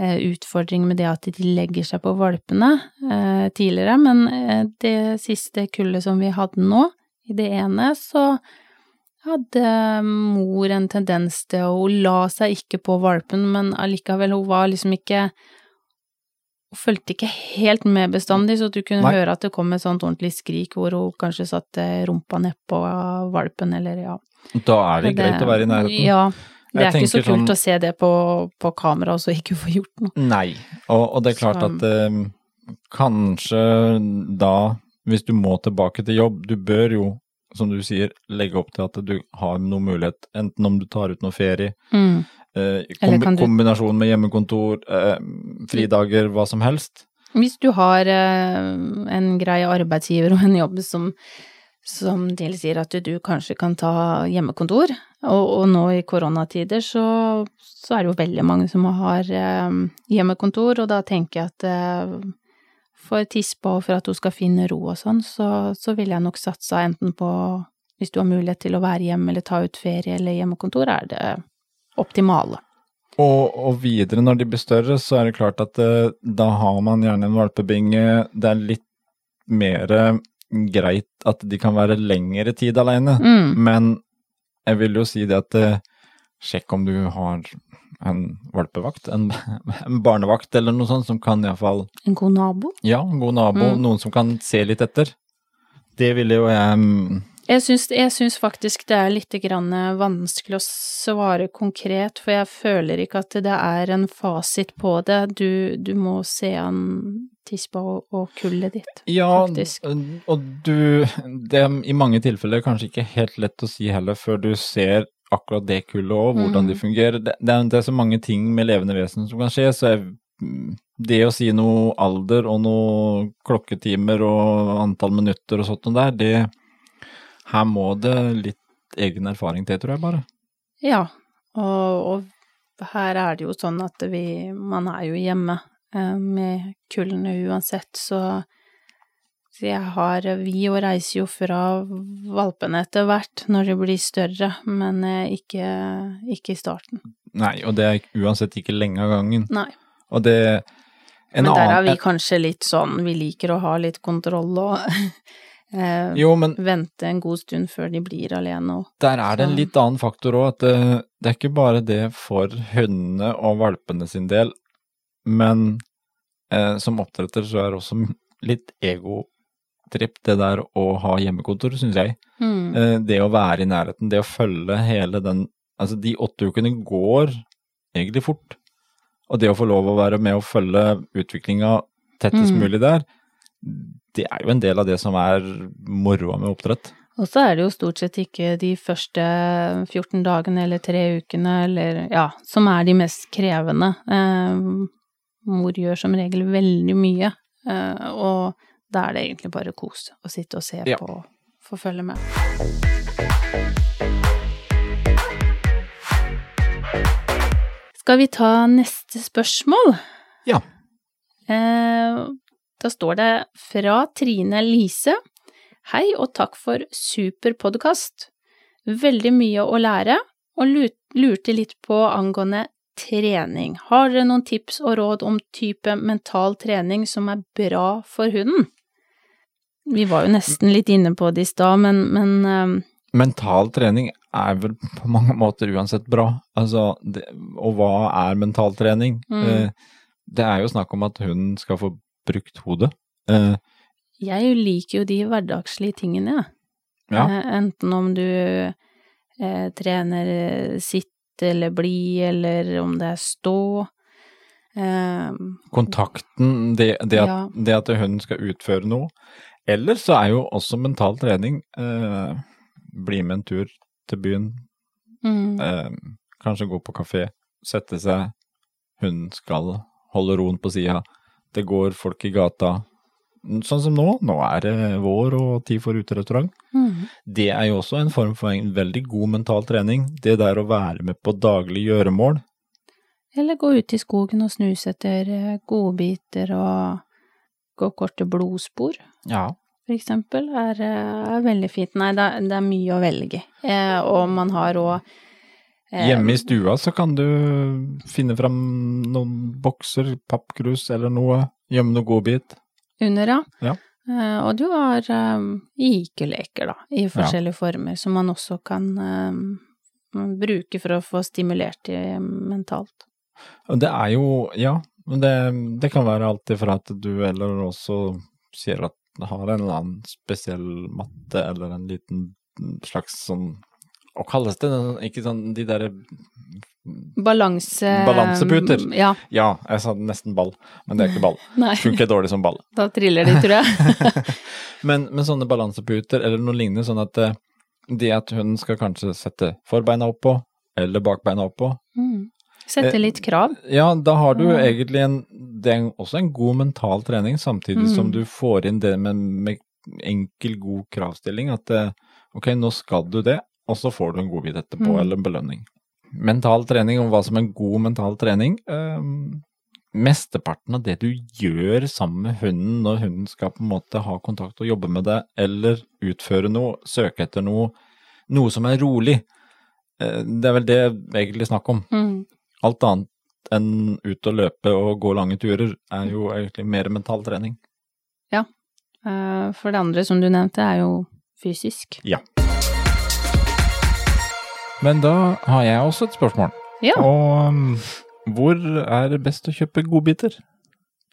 eh, utfordring med det at de legger seg på valpene eh, tidligere, men det siste kullet som vi hadde nå, i det ene, så hadde mor en tendens til å Hun la seg ikke på valpen, men allikevel, hun var liksom ikke Hun fulgte ikke helt med bestandig, så du kunne Nei. høre at det kom et sånt ordentlig skrik hvor hun kanskje satte rumpa nedpå valpen, eller ja. da er det greit å være i nærheten. Ja. Det er ikke så kult sånn- å se det på, på kamera og så ikke få gjort noe. Nei, og, og det er klart Så- at eh, kanskje da, hvis du må tilbake til jobb, du bør jo, som du sier, legge opp til at du har noen mulighet, enten om du tar ut noe ferie, Mm. Eh, kombi kombinasjon med hjemmekontor, eh, fridager, hva som helst. Hvis du har eh, en grei arbeidsgiver og en jobb som, som tilsier at du, du kanskje kan ta hjemmekontor, og, og nå i koronatider så, så er det jo veldig mange som har hjemmekontor, og da tenker jeg at for tispa og for at hun skal finne ro og sånn, så, så ville jeg nok satsa enten på, hvis du har mulighet til å være hjemme eller ta ut ferie eller hjemmekontor, er det optimale. Og, og videre, når de blir større, så er det klart at eh, da har man gjerne en valpebinge. Det er litt mer greit at de kan være lengre tid alene. Mm. Men jeg vil jo si det at eh, sjekk om du har en valpevakt, en, en barnevakt eller noe sånt, som kan iallfall En god nabo? Ja, en god nabo, Mm. noen som kan se litt etter. Det ville jo jeg mm, Jeg syns, jeg syns faktisk det er litt grann vanskelig å svare konkret, for jeg føler ikke at det er en fasit på det. Du, du må se an tispa og, kullet ditt, Ja, faktisk. og du Det er i mange tilfeller kanskje ikke helt lett å si heller før du ser akkurat det kullet og hvordan de Mhm. fungerer. Det, det, er, det er så mange ting med levende vesen som kan skje, så jeg, det å si noe alder og noe klokketimer og antall minutter og sånt noe der, det Her må det litt egen erfaring til, tror jeg bare. Ja, og, og her er det jo sånn at vi Man er jo hjemme eh, med kullene uansett, så jeg har Vi jo reiser jo fra valpene etter hvert når de blir større, men eh, ikke, ikke i starten. Nei, og det er uansett ikke lenge av gangen. Nei. Og det en men der er vi kanskje litt sånn Vi liker å ha litt kontroll og eh, Jo, men vente en god stund før de blir alene og Der er det en litt annen faktor òg, at det, det er ikke bare det for hønene og valpene sin del, men eh, som oppdretter så er det også litt egotripp det der å ha hjemmekontor, syns jeg. mm. Eh, det å være i nærheten, det å følge hele den Altså, de åtte ukene går egentlig fort. Og det å få lov å være med og følge utviklinga tettest Mm. mulig der, det er jo en del av det som er moroa med oppdrett. Og så er det jo stort sett ikke de første 14 dagene eller tre ukene eller ja, som er de mest krevende. Eh, mor gjør som regel veldig mye, eh, og da er det egentlig bare kos å sitte og se Ja. på og få følge med. Skal vi ta neste spørsmål? Ja. Eh, da står det fra Trine Lise. Hei og takk for super podkast. Veldig mye å lære, og lurte litt på angående trening. Har dere noen tips og råd om type mental trening som er bra for hunden? Vi var jo nesten litt inne på det i stad, men, men eh, mental trening er vel på mange måter uansett bra. Altså, det, og hva er mental trening? Mm. Eh, det er jo snakk om at hunden skal få brukt hodet. Eh, jeg liker jo de hverdagslige tingene, jeg. ja, Eh, Enten om du eh, trener eh, sitt eller bli, eller om det er stå. Eh, kontakten, det, det, at, Ja. det at hunden skal utføre noe. Eller så er jo også mental trening eh, bli med en tur til byen, mm, kanskje gå på kafé, sette seg, hunden skal holde roen på sida, det går folk i gata. Sånn som nå, nå er det vår og tid for uterestaurant. mm, Det er jo også en form for en veldig god mental trening, det der å være med på daglig gjøremål. Eller gå ut i skogen og snuse etter eh, godbiter og gå korte blodspor, Ja. for eksempel, er, eh, er veldig fint. Nei, det er, det er mye å velge i. Eh, og man har òg Hjemme i stua så kan du finne fram noen bokser, pappkrus eller noe, gjemme noe godbit. under, ja. Ja. Eh, og du har um, ikeleker, da, i forskjellige former, som man også kan eh, bruke for å få stimulert det mentalt. Det er jo, ja, men det, det kan være alt ifra at du eller også sier at du har en eller annen spesiell matte eller en liten slags sånn, hva kalles det, ikke sånn de derre Balanse... Balanseputer. Ja. Ja, jeg sa nesten ball, men det er ikke ball. Funker dårlig som ball. da triller de, tror jeg. men, men sånne balanseputer eller noe lignende, sånn at eh, det at hun skal kanskje sette forbeina oppå, eller bakbeina oppå, Mm. Sette litt krav. ja, da har du Mm. egentlig en, det er også en god mental trening, samtidig som Mm. du får inn det med, med enkel, god kravstilling, at eh, ok, nå skal du det, og så får du en godbit etterpå, Mm. eller en belønning. Mental trening, og hva som er en god mental trening, eh, mesteparten av det du gjør sammen med hunden når hunden skal på en måte ha kontakt og jobbe med det, eller utføre noe, søke etter noe, noe som er rolig, eh, det er vel det egentlig snakk om. Mm. Alt annet enn ut og løpe og gå lange turer er jo egentlig mer mental trening. Ja. For det andre, som du nevnte, er jo fysisk. Men da har jeg også et spørsmål. Ja. Og um, hvor er det best å kjøpe godbiter?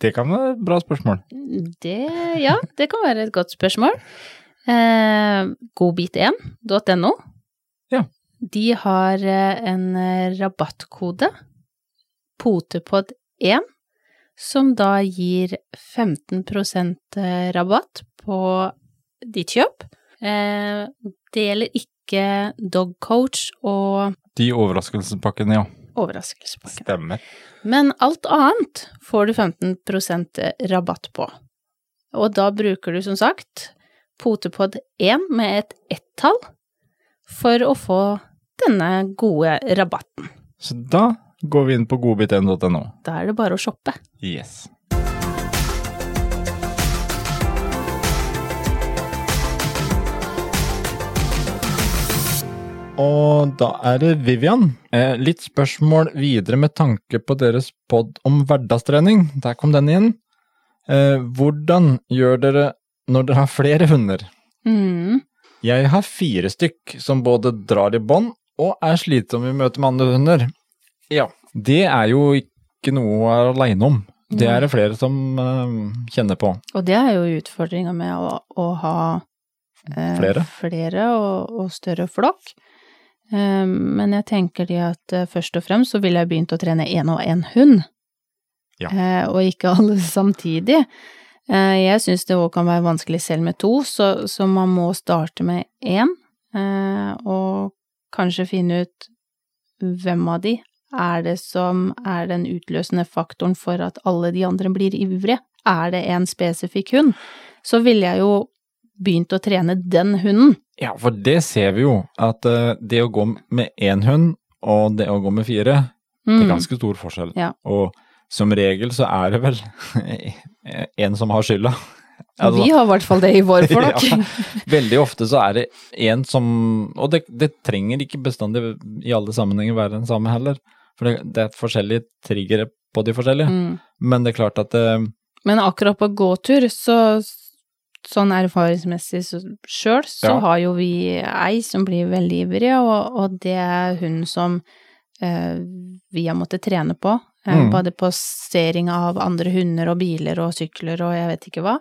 Det kan være et bra spørsmål. Det, ja, det kan være et godt spørsmål. Eh, Godbit1.no. Ja. De har eh, en eh, rabattkode, potepod1, som da gir 15 eh, rabatt på ditt kjøp. Eh, det gjelder ikke Dog Coach og De overraskelsespakkene, ja. overraskelsespakken. Stemmer. Men alt annet får du 15% rabatt på. Og da bruker du som sagt Potepod1 med et ett-tall for å få denne gode rabatten. Så da går vi inn på godbit1.no. Da er det bare å shoppe. Yes. Og da er det Vivian. Eh, litt spørsmål videre med tanke på deres pod om hverdagstrening. Der kom den inn. Eh, hvordan gjør dere når dere har flere hunder? Mm. Jeg har fire stykk som både drar i bånd og er slitsomme i møte med andre hunder. Ja, det er jo ikke noe å være aleine om. Det er det flere som eh, kjenner på. Og det er jo utfordringa med å, å ha eh, Flere? flere og, og større flokk. Eh, men jeg tenker de at eh, først og fremst så ville jeg begynt å trene én og én hund. Ja. Eh, og ikke alle samtidig. Eh, jeg syns det òg kan være vanskelig selv med to, så, så man må starte med én, og kanskje finne ut hvem av de er det som er den utløsende faktoren for at alle de andre blir ivrige? Er det en spesifikk hund? Så ville jeg jo begynt å trene den hunden. Ja, for det ser vi jo, at eh, det å gå med én hund og det å gå med fire, det er Mm. ganske stor forskjell. Ja. Og som regel så er det vel en som har skylda. Altså, vi har i hvert fall det i vår flokk. Ja, veldig ofte så er det en som Og det, det trenger ikke bestandig i alle sammenhenger være den samme heller. For det, det er forskjellige triggere på de forskjellige. Mm. Men det er klart at det, Men akkurat på gåtur, så sånn erfaringsmessig sjøl, så Ja. har jo vi ei som blir veldig ivrig, og, og det er hun som eh, vi har måttet trene på. Eh, Mm. Både passering av andre hunder og biler og sykler og jeg vet ikke hva.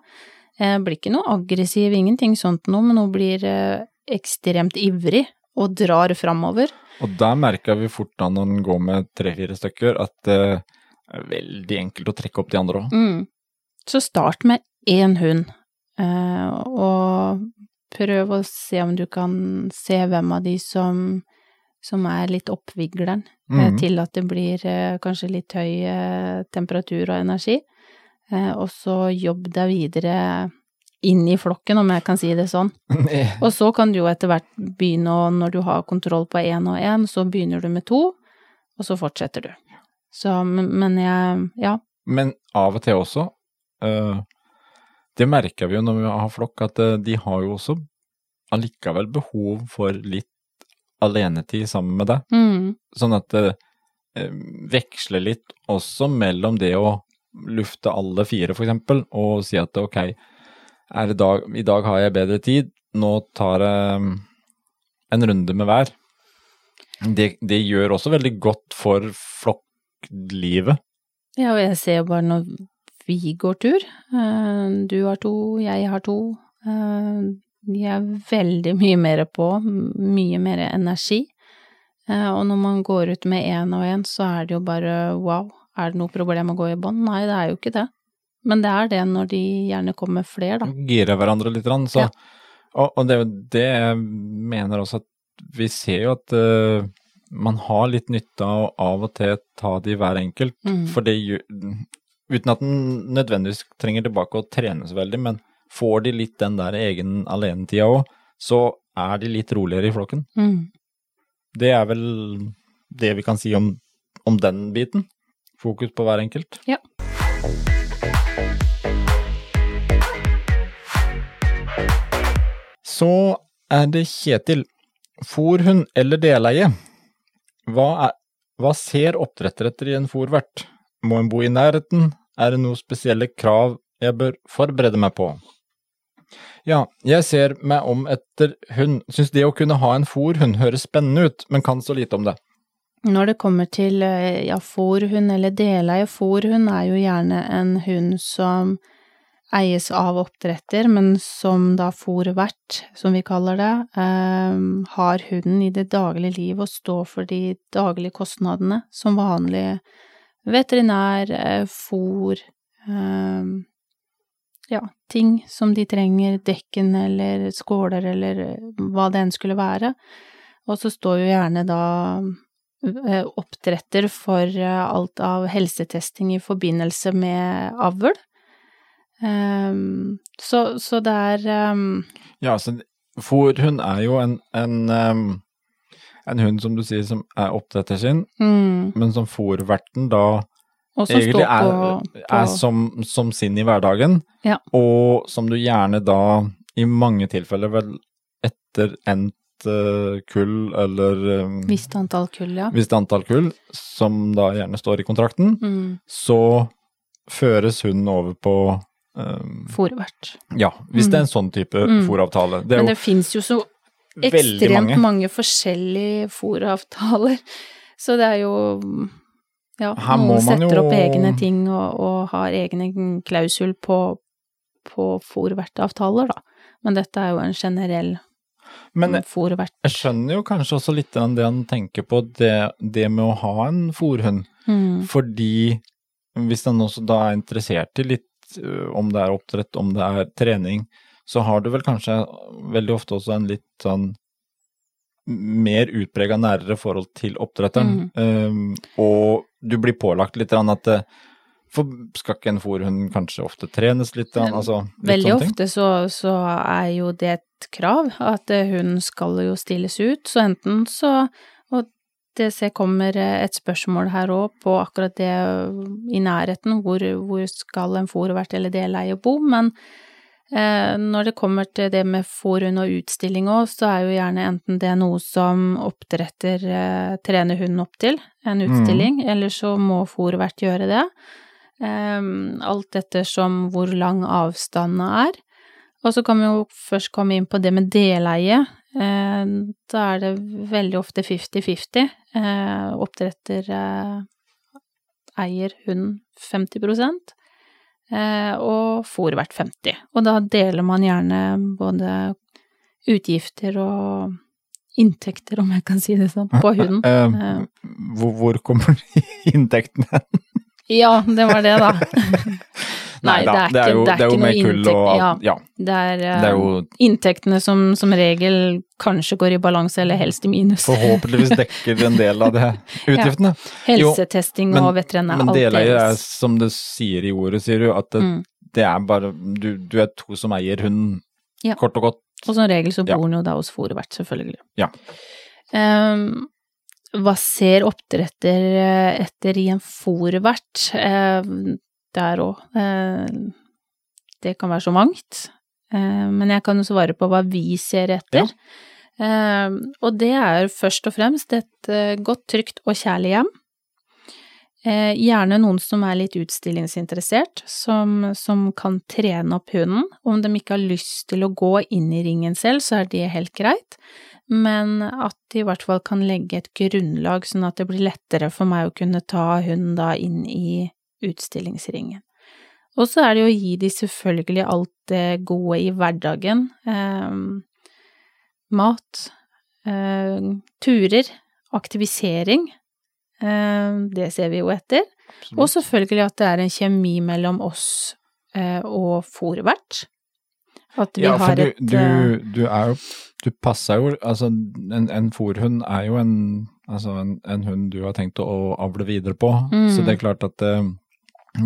Eh, blir ikke noe aggressiv, ingenting sånt noe, men hun blir eh, ekstremt ivrig og drar framover. Og der merker vi fort da når den går med tre-fire stykker, at det er veldig enkelt å trekke opp de andre òg. Mm. Så start med én hund, og prøv å se om du kan se hvem av de som, som er litt oppvigleren, eh, Mhm. til at det blir eh, kanskje litt høy eh, temperatur og energi. Eh, og så jobb deg videre inn i flokken, om jeg kan si det sånn. Og så kan du jo etter hvert begynne å, når du har kontroll på én og én, så begynner du med to, og så fortsetter du. Så, men, jeg, ja. Men av og til også, eh, det merker vi jo når vi har flokk, at eh, de har jo også allikevel behov for litt alenetid sammen med deg. Mm. Sånn at det eh, veksler litt også mellom det å lufte alle fire, eksempel, og si at ok, er dag, i dag har jeg bedre tid, nå tar jeg mm, en runde med hver. Det, det gjør også veldig godt for flokklivet. Ja, og jeg ser jo bare når vi går tur, eh, du har to, jeg har to, eh, de er veldig mye mer på, mye mer energi. Eh, Og når man går ut med én og én, så er det jo bare wow, er det noe problem å gå i bånd? Nei, det er jo ikke det. Men det er det når de gjerne kommer flere, da. Girer hverandre litt, så, Ja. og, og det er jo det jeg mener også at vi ser jo at uh, man har litt nytte av å av og til ta de hver enkelt, Mm. for det gjør Uten at den nødvendigvis trenger tilbake å trene så veldig, men får de litt den der egen alenetida òg, så er de litt roligere i flokken. Mm. Det er vel det vi kan si om, om den biten. Fokus på hver enkelt. Ja. Så er det Kjetil. Fòrhund eller deleie? Hva, er, hva ser oppdretter etter i en fòrvert? Må en bo i nærheten? Er det noen spesielle krav jeg bør forberede meg på? Ja, jeg ser meg om etter hund. Syns det å kunne ha en fòrhund høres spennende ut, men kan så lite om det. Når det kommer til eh, ja, fòrhund eller deleie, fòrhund er jo gjerne en hund som eies av oppdretter, men som da fòrvert, som vi kaller det, eh, har hunden i det daglige liv og står for de daglige kostnadene som vanlig veterinær, eh, fôr, eh, ja, ting som de trenger, dekken eller skåler eller hva det enn skulle være. Og så står jo gjerne da eh, oppdretter for eh, alt av helsetesting i forbindelse med avl. Um, så, så det er um, Ja, så fòrhund er jo en, en, en hund, som du sier, som er oppdretter sin, mm, men som fòrverten da egentlig er, på, på er som, som sin i hverdagen, Ja. og som du gjerne da, i mange tilfeller vel etter endt eh, kull, eller um, visst antall kull, ja. visst antall kull, som da gjerne står i kontrakten, Mm, så føres hunden over på um, fòrvert. Ja, hvis det er en sånn type Mm. fòravtale. Det Men jo det fins jo så ekstremt mange. mange. forskjellige fôravtaler. så det er jo ja, Her noen setter jo- opp egne ting og, og har egne klausul på, på fòrvertavtaler, da. Men dette er jo en generell Men jeg, jeg skjønner jo kanskje også litt av det han tenker på, det, det med å ha en fòrhund. Mm. Fordi hvis han også da er interessert i litt om det er oppdrett, om det er trening, så har du vel kanskje veldig ofte også en litt sånn mer utprega nærere forhold til oppdretteren. Um, og du blir pålagt litt at eh, for skal ikke en fòrhund kanskje ofte trenes litt? Altså, litt Veldig ofte så, så er jo det et krav, at eh, hunden skal jo stilles ut, så enten så Og det kommer eh, et spørsmål her òg på akkurat det i nærheten, hvor, hvor skal en fòrvert eller deleie bo, men når det kommer til det med forhund og utstilling òg, så er jo gjerne enten det noe som oppdretter eh, trener hunden opp til, en utstilling, eller så må fòrvert gjøre det. Um, alt ettersom hvor lang avstanden er. Og så kan vi jo først komme inn på det med deleie. Eh, da er det veldig ofte 50-50. Eh, oppdretter eh, eier hunden 50 eh, fôr hvert 50 Og da deler man gjerne både utgifter og inntekter, om jeg kan si det sånn, på hunden. Eh, hvor, hvor kommer inntektene Ja, det var det, da. Nei, da, det er ikke, jo, det er jo ikke noe jo inntekt. og Ja, ja, det er, uh, det er jo inntektene som som regel kanskje går i balanse eller helst i minus. forhåpentligvis dekker en del av det utgiftene. Helsetesting men- og veterinær, Men alt deleier er som det sier i ordet, sier du, at det, Mm. det er bare du, du er to som eier hunden, Ja. kort og godt. Og som regel så bor den jo da hos fòrvert, selvfølgelig. Ja. Um, hva ser oppdretter eh, etter i en fòrvert? Der òg. det kan være så mangt. Eh, men jeg kan jo svare på hva vi ser etter. Eh, og det er først og fremst et eh, godt, trygt og kjærlig hjem. Eh, gjerne noen som er litt utstillingsinteressert, som, som kan trene opp hunden. Om de ikke har lyst til å gå inn i ringen selv, så er det helt greit, men at de i hvert fall kan legge et grunnlag, sånn at det blir lettere for meg å kunne ta hunden da inn i utstillingsringen. Og så er det jo å gi de selvfølgelig alt det gode i hverdagen. Eh, mat, eh, turer, aktivisering. Eh, det ser vi jo etter. Og selvfølgelig at det er en kjemi mellom oss eh, og fòrvert. At vi Ja, for har du, et du, eh, du er jo Du passer jo Altså, en, en fòrhund er jo en Altså en, en hund du har tenkt å avle videre på, Mm. så det er klart at eh,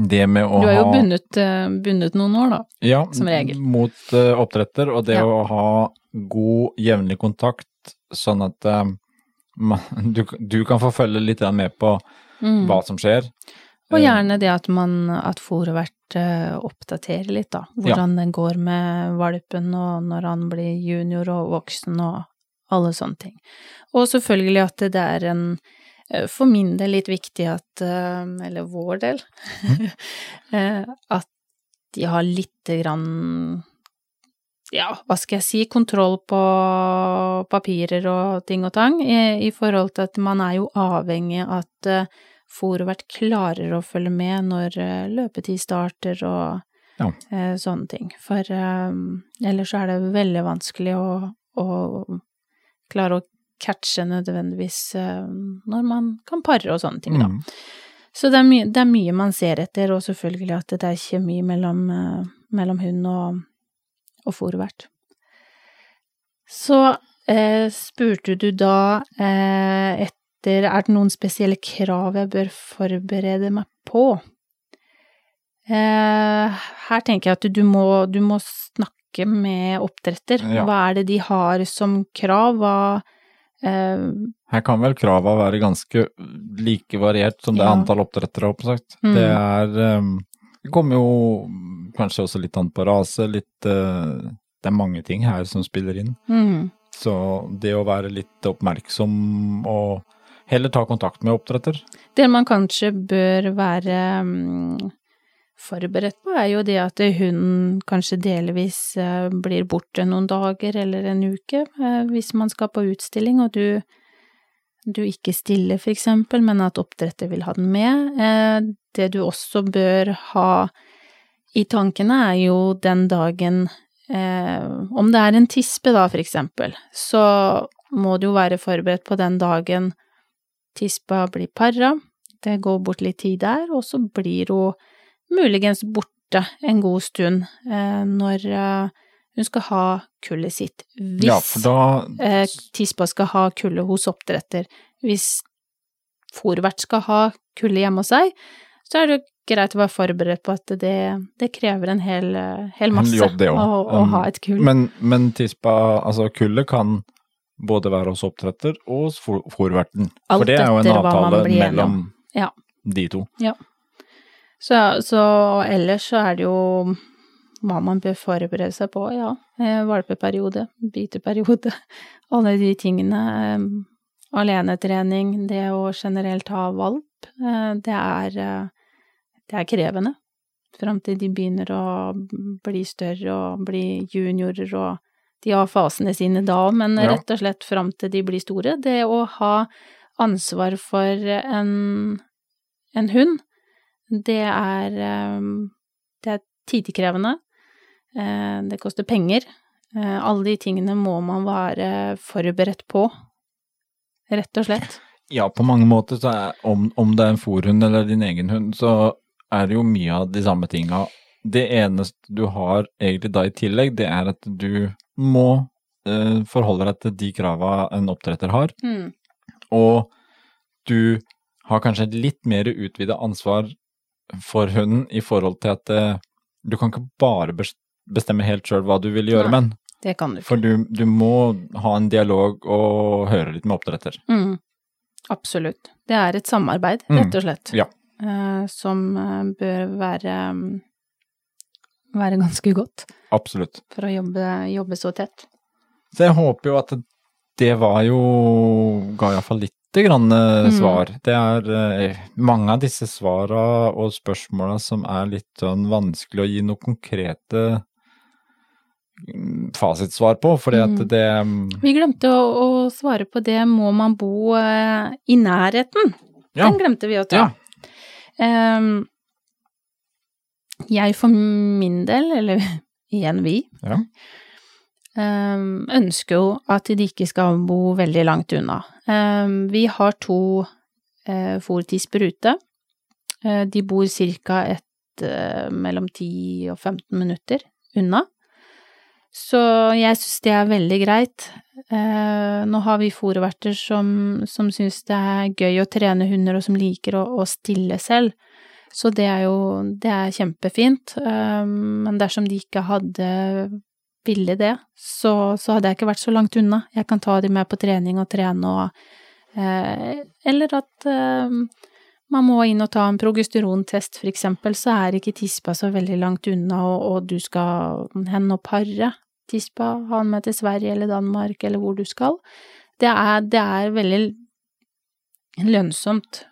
det med å Du har jo ha bundet, eh, bundet noen år, da. Ja, som regel. mot eh, oppdretter, og det Ja. å ha god, jevnlig kontakt, sånn at eh, man, du, du kan få følge litt med på Mm. hva som skjer. Og gjerne det at man, at fòrvert uh, oppdaterer litt, da. Hvordan det går med valpen, og når han blir junior og voksen, og alle sånne ting. Og selvfølgelig at det er en for min del litt viktig at, eh, eller vår del, Mm. at de har lite grann ja, hva skal jeg si, kontroll på papirer og ting og tang, i, i forhold til at man er jo avhengig av at uh, fòrvert klarer å følge med når eh, løpetid starter og Ja. Eh, sånne ting. For eh, ellers så er det veldig vanskelig å, å klare å catche nødvendigvis eh, når man kan pare og sånne ting, da. Mm. Så det er, mye, det er mye man ser etter, og selvfølgelig at det er kjemi mellom, eh, mellom hund og, og fòrvert. Så eh, spurte du da eh, etter er det noen spesielle krav jeg bør forberede meg på. Eh, her tenker jeg at du må, du må snakke med oppdretter. Ja. Hva er det de har som krav? Hva eh, Her kan vel krava være ganske like variert som det Ja. antall oppdrettere, oppsagt. Mm. Det er ehm, Det kommer jo kanskje også litt an på rase, litt eh, Det er mange ting her som spiller inn. mm, Så det å være litt oppmerksom og heller ta kontakt med oppdretter. Det man kanskje bør være mm, forberedt på, er jo det at hunden kanskje delvis eh, blir borte noen dager eller en uke, eh, hvis man skal på utstilling og du, du ikke stiller for eksempel, men at oppdretter vil ha den med. Eh, Det du også bør ha i tankene er jo den dagen Om det er en tispe da, for eksempel, så må du jo være forberedt på den dagen tispa blir para, det går bort litt tid der, og så blir hun muligens borte en god stund eh, når eh, hun skal ha kullet sitt. Hvis Ja, da eh, tispa skal ha kullet hos oppdretter. Hvis fòrvert skal ha kullet hjemme hos seg, så er det greit å være forberedt på at det, det krever en hel, hel En masse jobb, å, å Um, ha et kull. Men, men tispa, altså kullet kan både være hos oppdretter og hos fòrverten. For det er jo en avtale mellom Ja. de to. Så, så ellers så er det jo hva man bør forberede seg på, ja. Eh, Valpeperiode, biteperiode, alle de tingene. Eh, alenetrening, det å generelt ha valp, eh, det er, det er krevende. Fram til de begynner å bli større og bli juniorer og de har fasene sine da òg, men Ja. rett og slett fram til de blir store. Det å ha ansvar for en, en hund, det er, eh, det er tidkrevende. Eh, Det koster penger. Eh, Alle de tingene må man være forberedt på, rett og slett. Ja, på mange måter så er om, om det er en fòrhund eller din egen hund, så er det jo mye av de samme tinga. Det eneste du har egentlig da i tillegg, det er at du må eh, forholde deg til de krava en oppdretter har, Mm. og du har kanskje et litt mer utvida ansvar for hunden i forhold til at uh, du kan ikke bare bestemme helt sjøl hva du vil gjøre Nei. med den, Det kan du ikke. for du, du må ha en dialog og høre litt med oppdretter. Mm. Absolutt. Det er et samarbeid, Mm. rett og slett, Ja. uh, som eh, bør være, mm, være ganske godt Absolutt. for å jobbe, jobbe så tett. Så jeg håper jo at det var jo Ga iallfall lite grann svar. Mm. Det er eh, mange av disse svara og spørsmåla som er litt sånn vanskelig å gi noe konkrete mm, fasitsvar på, fordi at Mm. det mm, Vi glemte å, å svare på det, må man bo eh, i nærheten? Ja. Den glemte vi å ta. Ja. Um, jeg for min del, eller igjen vi, Ja. Ehm, ønsker jo at de ikke skal bo veldig langt unna. Ehm, vi har to uh, fòrtisper ute. Eh, de bor ca. eh, mellom 10 og 15 minutter unna. Så jeg syns det er veldig greit. Eh, nå har vi fòrverter som, som syns det er gøy å trene hunder, og som liker å, å stille selv. Så det er jo det er kjempefint. Eh, men dersom de ikke hadde ville det, så, så hadde jeg ikke vært så langt unna. Jeg kan ta de med på trening og trene og eh, Eller at eh, man må inn og ta en progesterontest, for eksempel, så er ikke tispa så veldig langt unna, og, og du skal hen og pare tispa, ha den med til Sverige eller Danmark eller hvor du skal. Det er, det er veldig lønnsomt,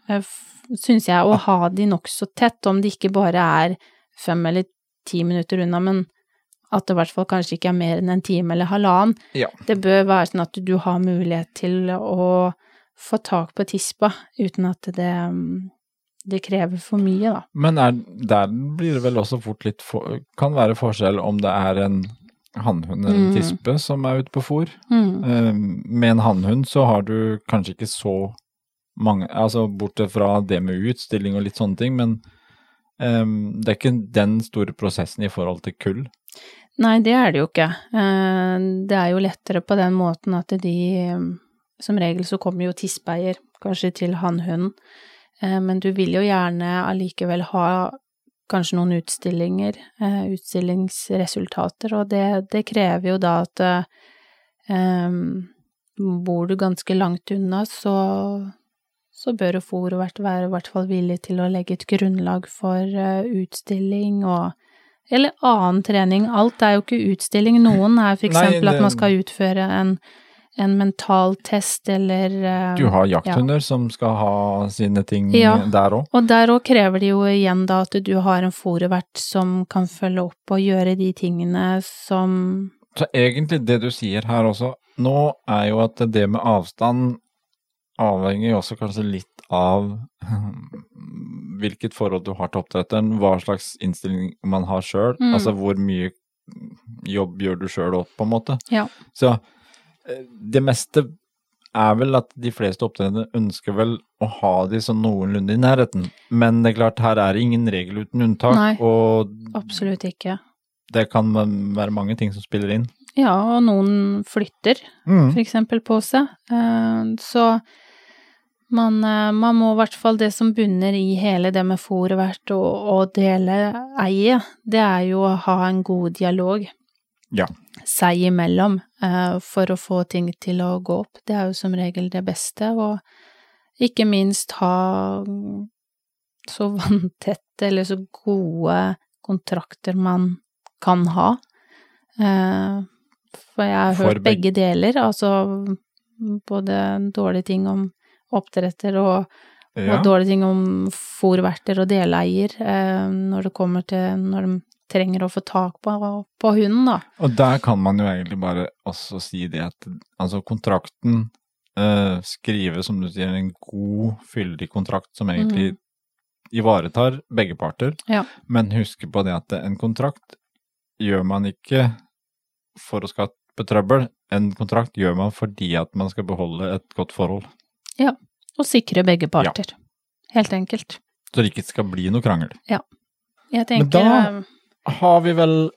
syns jeg, å ha de nokså tett, om det ikke bare er fem eller ti minutter unna, men at det i hvert fall kanskje ikke er mer enn en time eller halvannen. Ja. Det bør være sånn at du har mulighet til å få tak på tispa uten at det, det krever for mye, da. Men er, der blir det vel også fort litt for, Kan være forskjell om det er en hannhund eller en Mm. tispe som er ute på fôr. Mm. Eh, med en hannhund så har du kanskje ikke så mange Altså bortsett fra det med utstilling og litt sånne ting, men eh, det er ikke den store prosessen i forhold til kull. Nei, det er det jo ikke. Eh, Det er jo lettere på den måten at de Som regel så kommer jo tispeier kanskje til hannhunden, eh, men du vil jo gjerne allikevel ha kanskje noen utstillinger, eh, utstillingsresultater, og det, det krever jo da at um, bor du ganske langt unna, så, så bør jo fôret være i hvert fall villig til å legge et grunnlag for eh, utstilling og eller annen trening. Alt er jo ikke utstilling. Noen er Nei, eksempel at man skal utføre en, en mental test eller uh, Du har jakthunder som skal ha sine ting Ja. der òg. Og der òg krever det jo igjen da at du har en fòrvert som kan følge opp og gjøre de tingene som Så egentlig det du sier her også nå, er jo at det med avstand avhenger jo også kanskje litt av hvilket forhold du har til oppdretteren, hva slags innstilling man har sjøl, Mm. altså hvor mye jobb gjør du sjøl opp, på en måte. Ja. Så eh, det meste er vel at de fleste oppdrettere ønsker vel å ha de sånn noenlunde i nærheten, men det er klart her er det ingen regel uten unntak, Nei. og Absolutt ikke. det kan være mange ting som spiller inn. Ja, og noen flytter Mm. for eksempel på seg. Eh, Så man, eh, man må i hvert fall det som bunner i hele det med fòrvert og, og dele eie, det er jo å ha en god dialog Ja. seg imellom eh, for å få ting til å gå opp. Det er jo som regel det beste, og ikke minst ha så vanntette eller så gode kontrakter man kan ha. Eh, For jeg har hørt beg- begge deler, altså både dårlige ting om oppdretter og, Ja. og dårlige ting om fòrverter og deleier eh, når det kommer til når de trenger å få tak på, på hunden, da. Og der kan man jo egentlig bare også si det at altså kontrakten eh, skrive, som du sier, en god, fyldig kontrakt som egentlig ivaretar begge parter. Ja. Men husk på det at en kontrakt gjør man ikke for å skape trøbbel. En kontrakt gjør man fordi at man skal beholde et godt forhold. Og sikre begge parter. Helt enkelt. Så det ikke skal bli noe krangel. Ja. Jeg tenker Men da- Har vi vel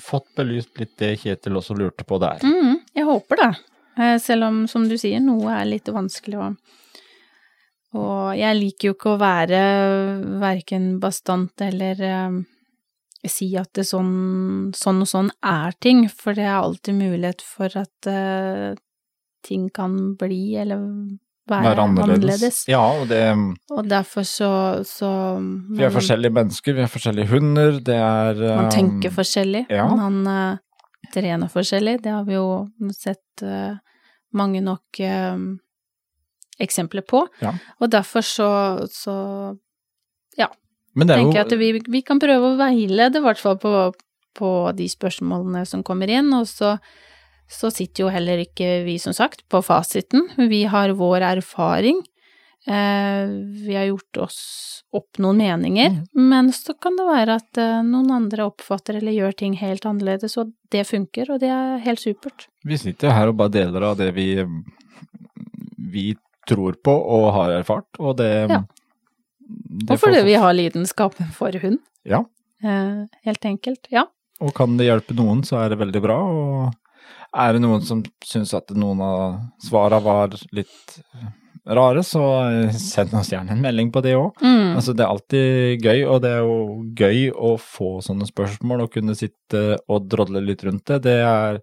fått belyst litt det Kjetil også lurte på der? mm, Jeg håper det. Eh, Selv om, som du sier, noe er litt vanskelig å Og jeg liker jo ikke å være verken bastant eller eh, si at det sånn, sånn og sånn er ting, for det er alltid mulighet for at eh, ting kan bli eller være, Være annerledes. annerledes. Ja, og det Og derfor så, så Vi er forskjellige mennesker, vi er forskjellige hunder, det er Man um, tenker forskjellig, ja. man uh, trener forskjellig. Det har vi jo sett uh, mange nok uh, eksempler på. Ja. Og derfor så, så Men det er tenker jo at vi, vi kan prøve å veilede, i hvert fall på, på de spørsmålene som kommer inn. Og så, så sitter jo heller ikke vi, som sagt, på fasiten. Vi har vår erfaring. Eh, vi har gjort oss opp noen meninger, Mm. men så kan det være at eh, noen andre oppfatter eller gjør ting helt annerledes, og det funker, og det er helt supert. Vi sitter jo her og bare deler av det vi vi tror på og har erfart, og det, Ja. det Og fordi vi har lidenskapen for hund. Ja. Eh, helt enkelt. Ja. Og kan det hjelpe noen, så er det veldig bra. Og er det noen som syns at noen av svara var litt rare, så eh, send oss gjerne en melding på det òg. Mm. Altså, det er alltid gøy, og det er jo gøy å få sånne spørsmål og kunne sitte og drodle litt rundt det. Det er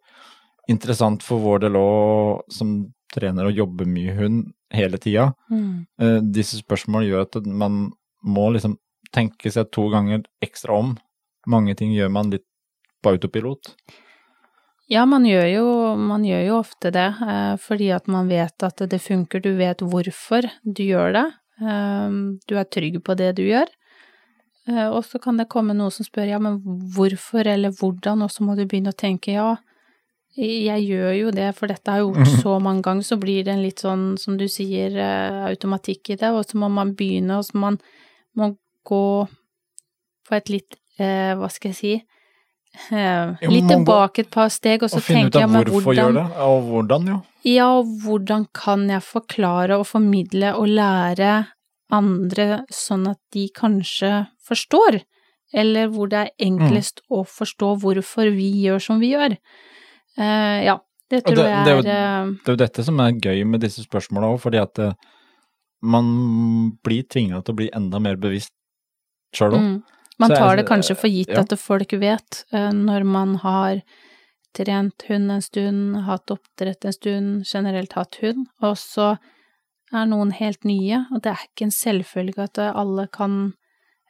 interessant for vår del òg, som trener og jobber mye hund hele tida. Mm. Uh, disse spørsmålene gjør at man må liksom tenke seg to ganger ekstra om. Mange ting gjør man litt på autopilot. Ja, man gjør jo, man gjør jo ofte det, eh, fordi at man vet at det funker, du vet hvorfor du gjør det, eh, du er trygg på det du gjør. Eh, og så kan det komme noen som spør ja, men hvorfor eller hvordan, og så må du begynne å tenke ja, jeg gjør jo det, for dette har jeg gjort så mange ganger, så blir det en litt sånn, som du sier, automatikk i det, og så må man begynne, og så må man må gå på et litt, eh, hva skal jeg si, litt må gå- tilbake et par steg, og så Og tenker jeg men hvorfor gjør det, og hvordan, jo. Ja, og hvordan kan jeg forklare og formidle og lære andre sånn at de kanskje forstår, eller hvor det er enklest å forstå hvorfor vi gjør som vi gjør. Uh, ja, det tror det- jeg det er er, jo- eh, Det er jo dette som er gøy med disse spørsmåla òg, fordi at eh, man blir tvinga til å bli enda mer bevisst sjøl òg. mm. Man tar det kanskje for gitt ja. at folk vet, eh, når man har trent hund en stund, hatt oppdrett en stund, generelt hatt hund, og så er noen helt nye, og det er ikke en selvfølge at alle kan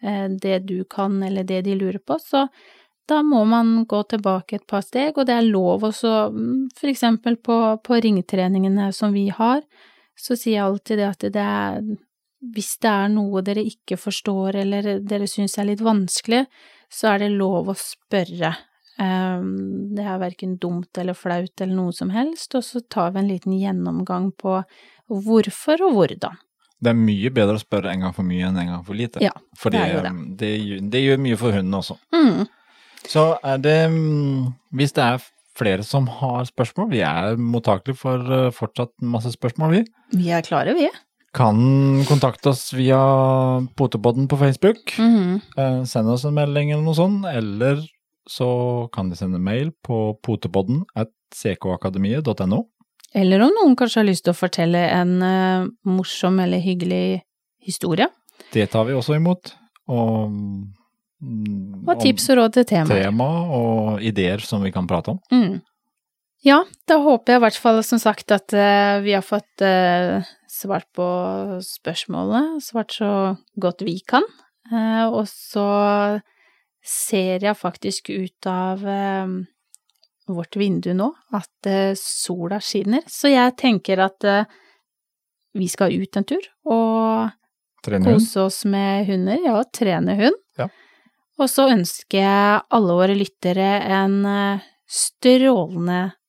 eh, det du kan, eller det de lurer på, så da må man gå tilbake et par steg, og det er lov også, mm, for eksempel på, på ringtreningene som vi har, så sier jeg alltid det at det er hvis det er noe dere ikke forstår eller dere syns er litt vanskelig, så er det lov å spørre. Um, det er verken dumt eller flaut eller noe som helst, og så tar vi en liten gjennomgang på hvorfor og hvordan. Det er mye bedre å spørre en gang for mye enn en gang for lite. Ja, Fordi det er jo det. eh, det, det gjør mye for hunden også. Mm. Så er det mm, Hvis det er flere som har spørsmål, vi er mottakelige for eh, fortsatt masse spørsmål, vi. Vi er klare, vi. Kan kontakte oss via Potepodden på Facebook. Mhm. Eh, Send oss en melding eller noe sånt, eller så kan de sende mail på potepodden at ckakademiet.no. Eller om noen kanskje har lyst til å fortelle en eh, morsom eller hyggelig historie, Det tar vi også imot. Og, mm, og tips og råd til temaer. tema og ideer som vi kan prate om. Mm. Ja, da håper jeg i hvert fall som sagt at uh, vi har fått uh, svart på spørsmålene, svart så godt vi kan. Uh, og så ser jeg faktisk ut av vårt vindu nå at sola skinner, så jeg tenker at vi skal ut en tur og kose oss med hunder, ja, trene hund. Ja. Og så ønsker jeg alle våre lyttere en strålende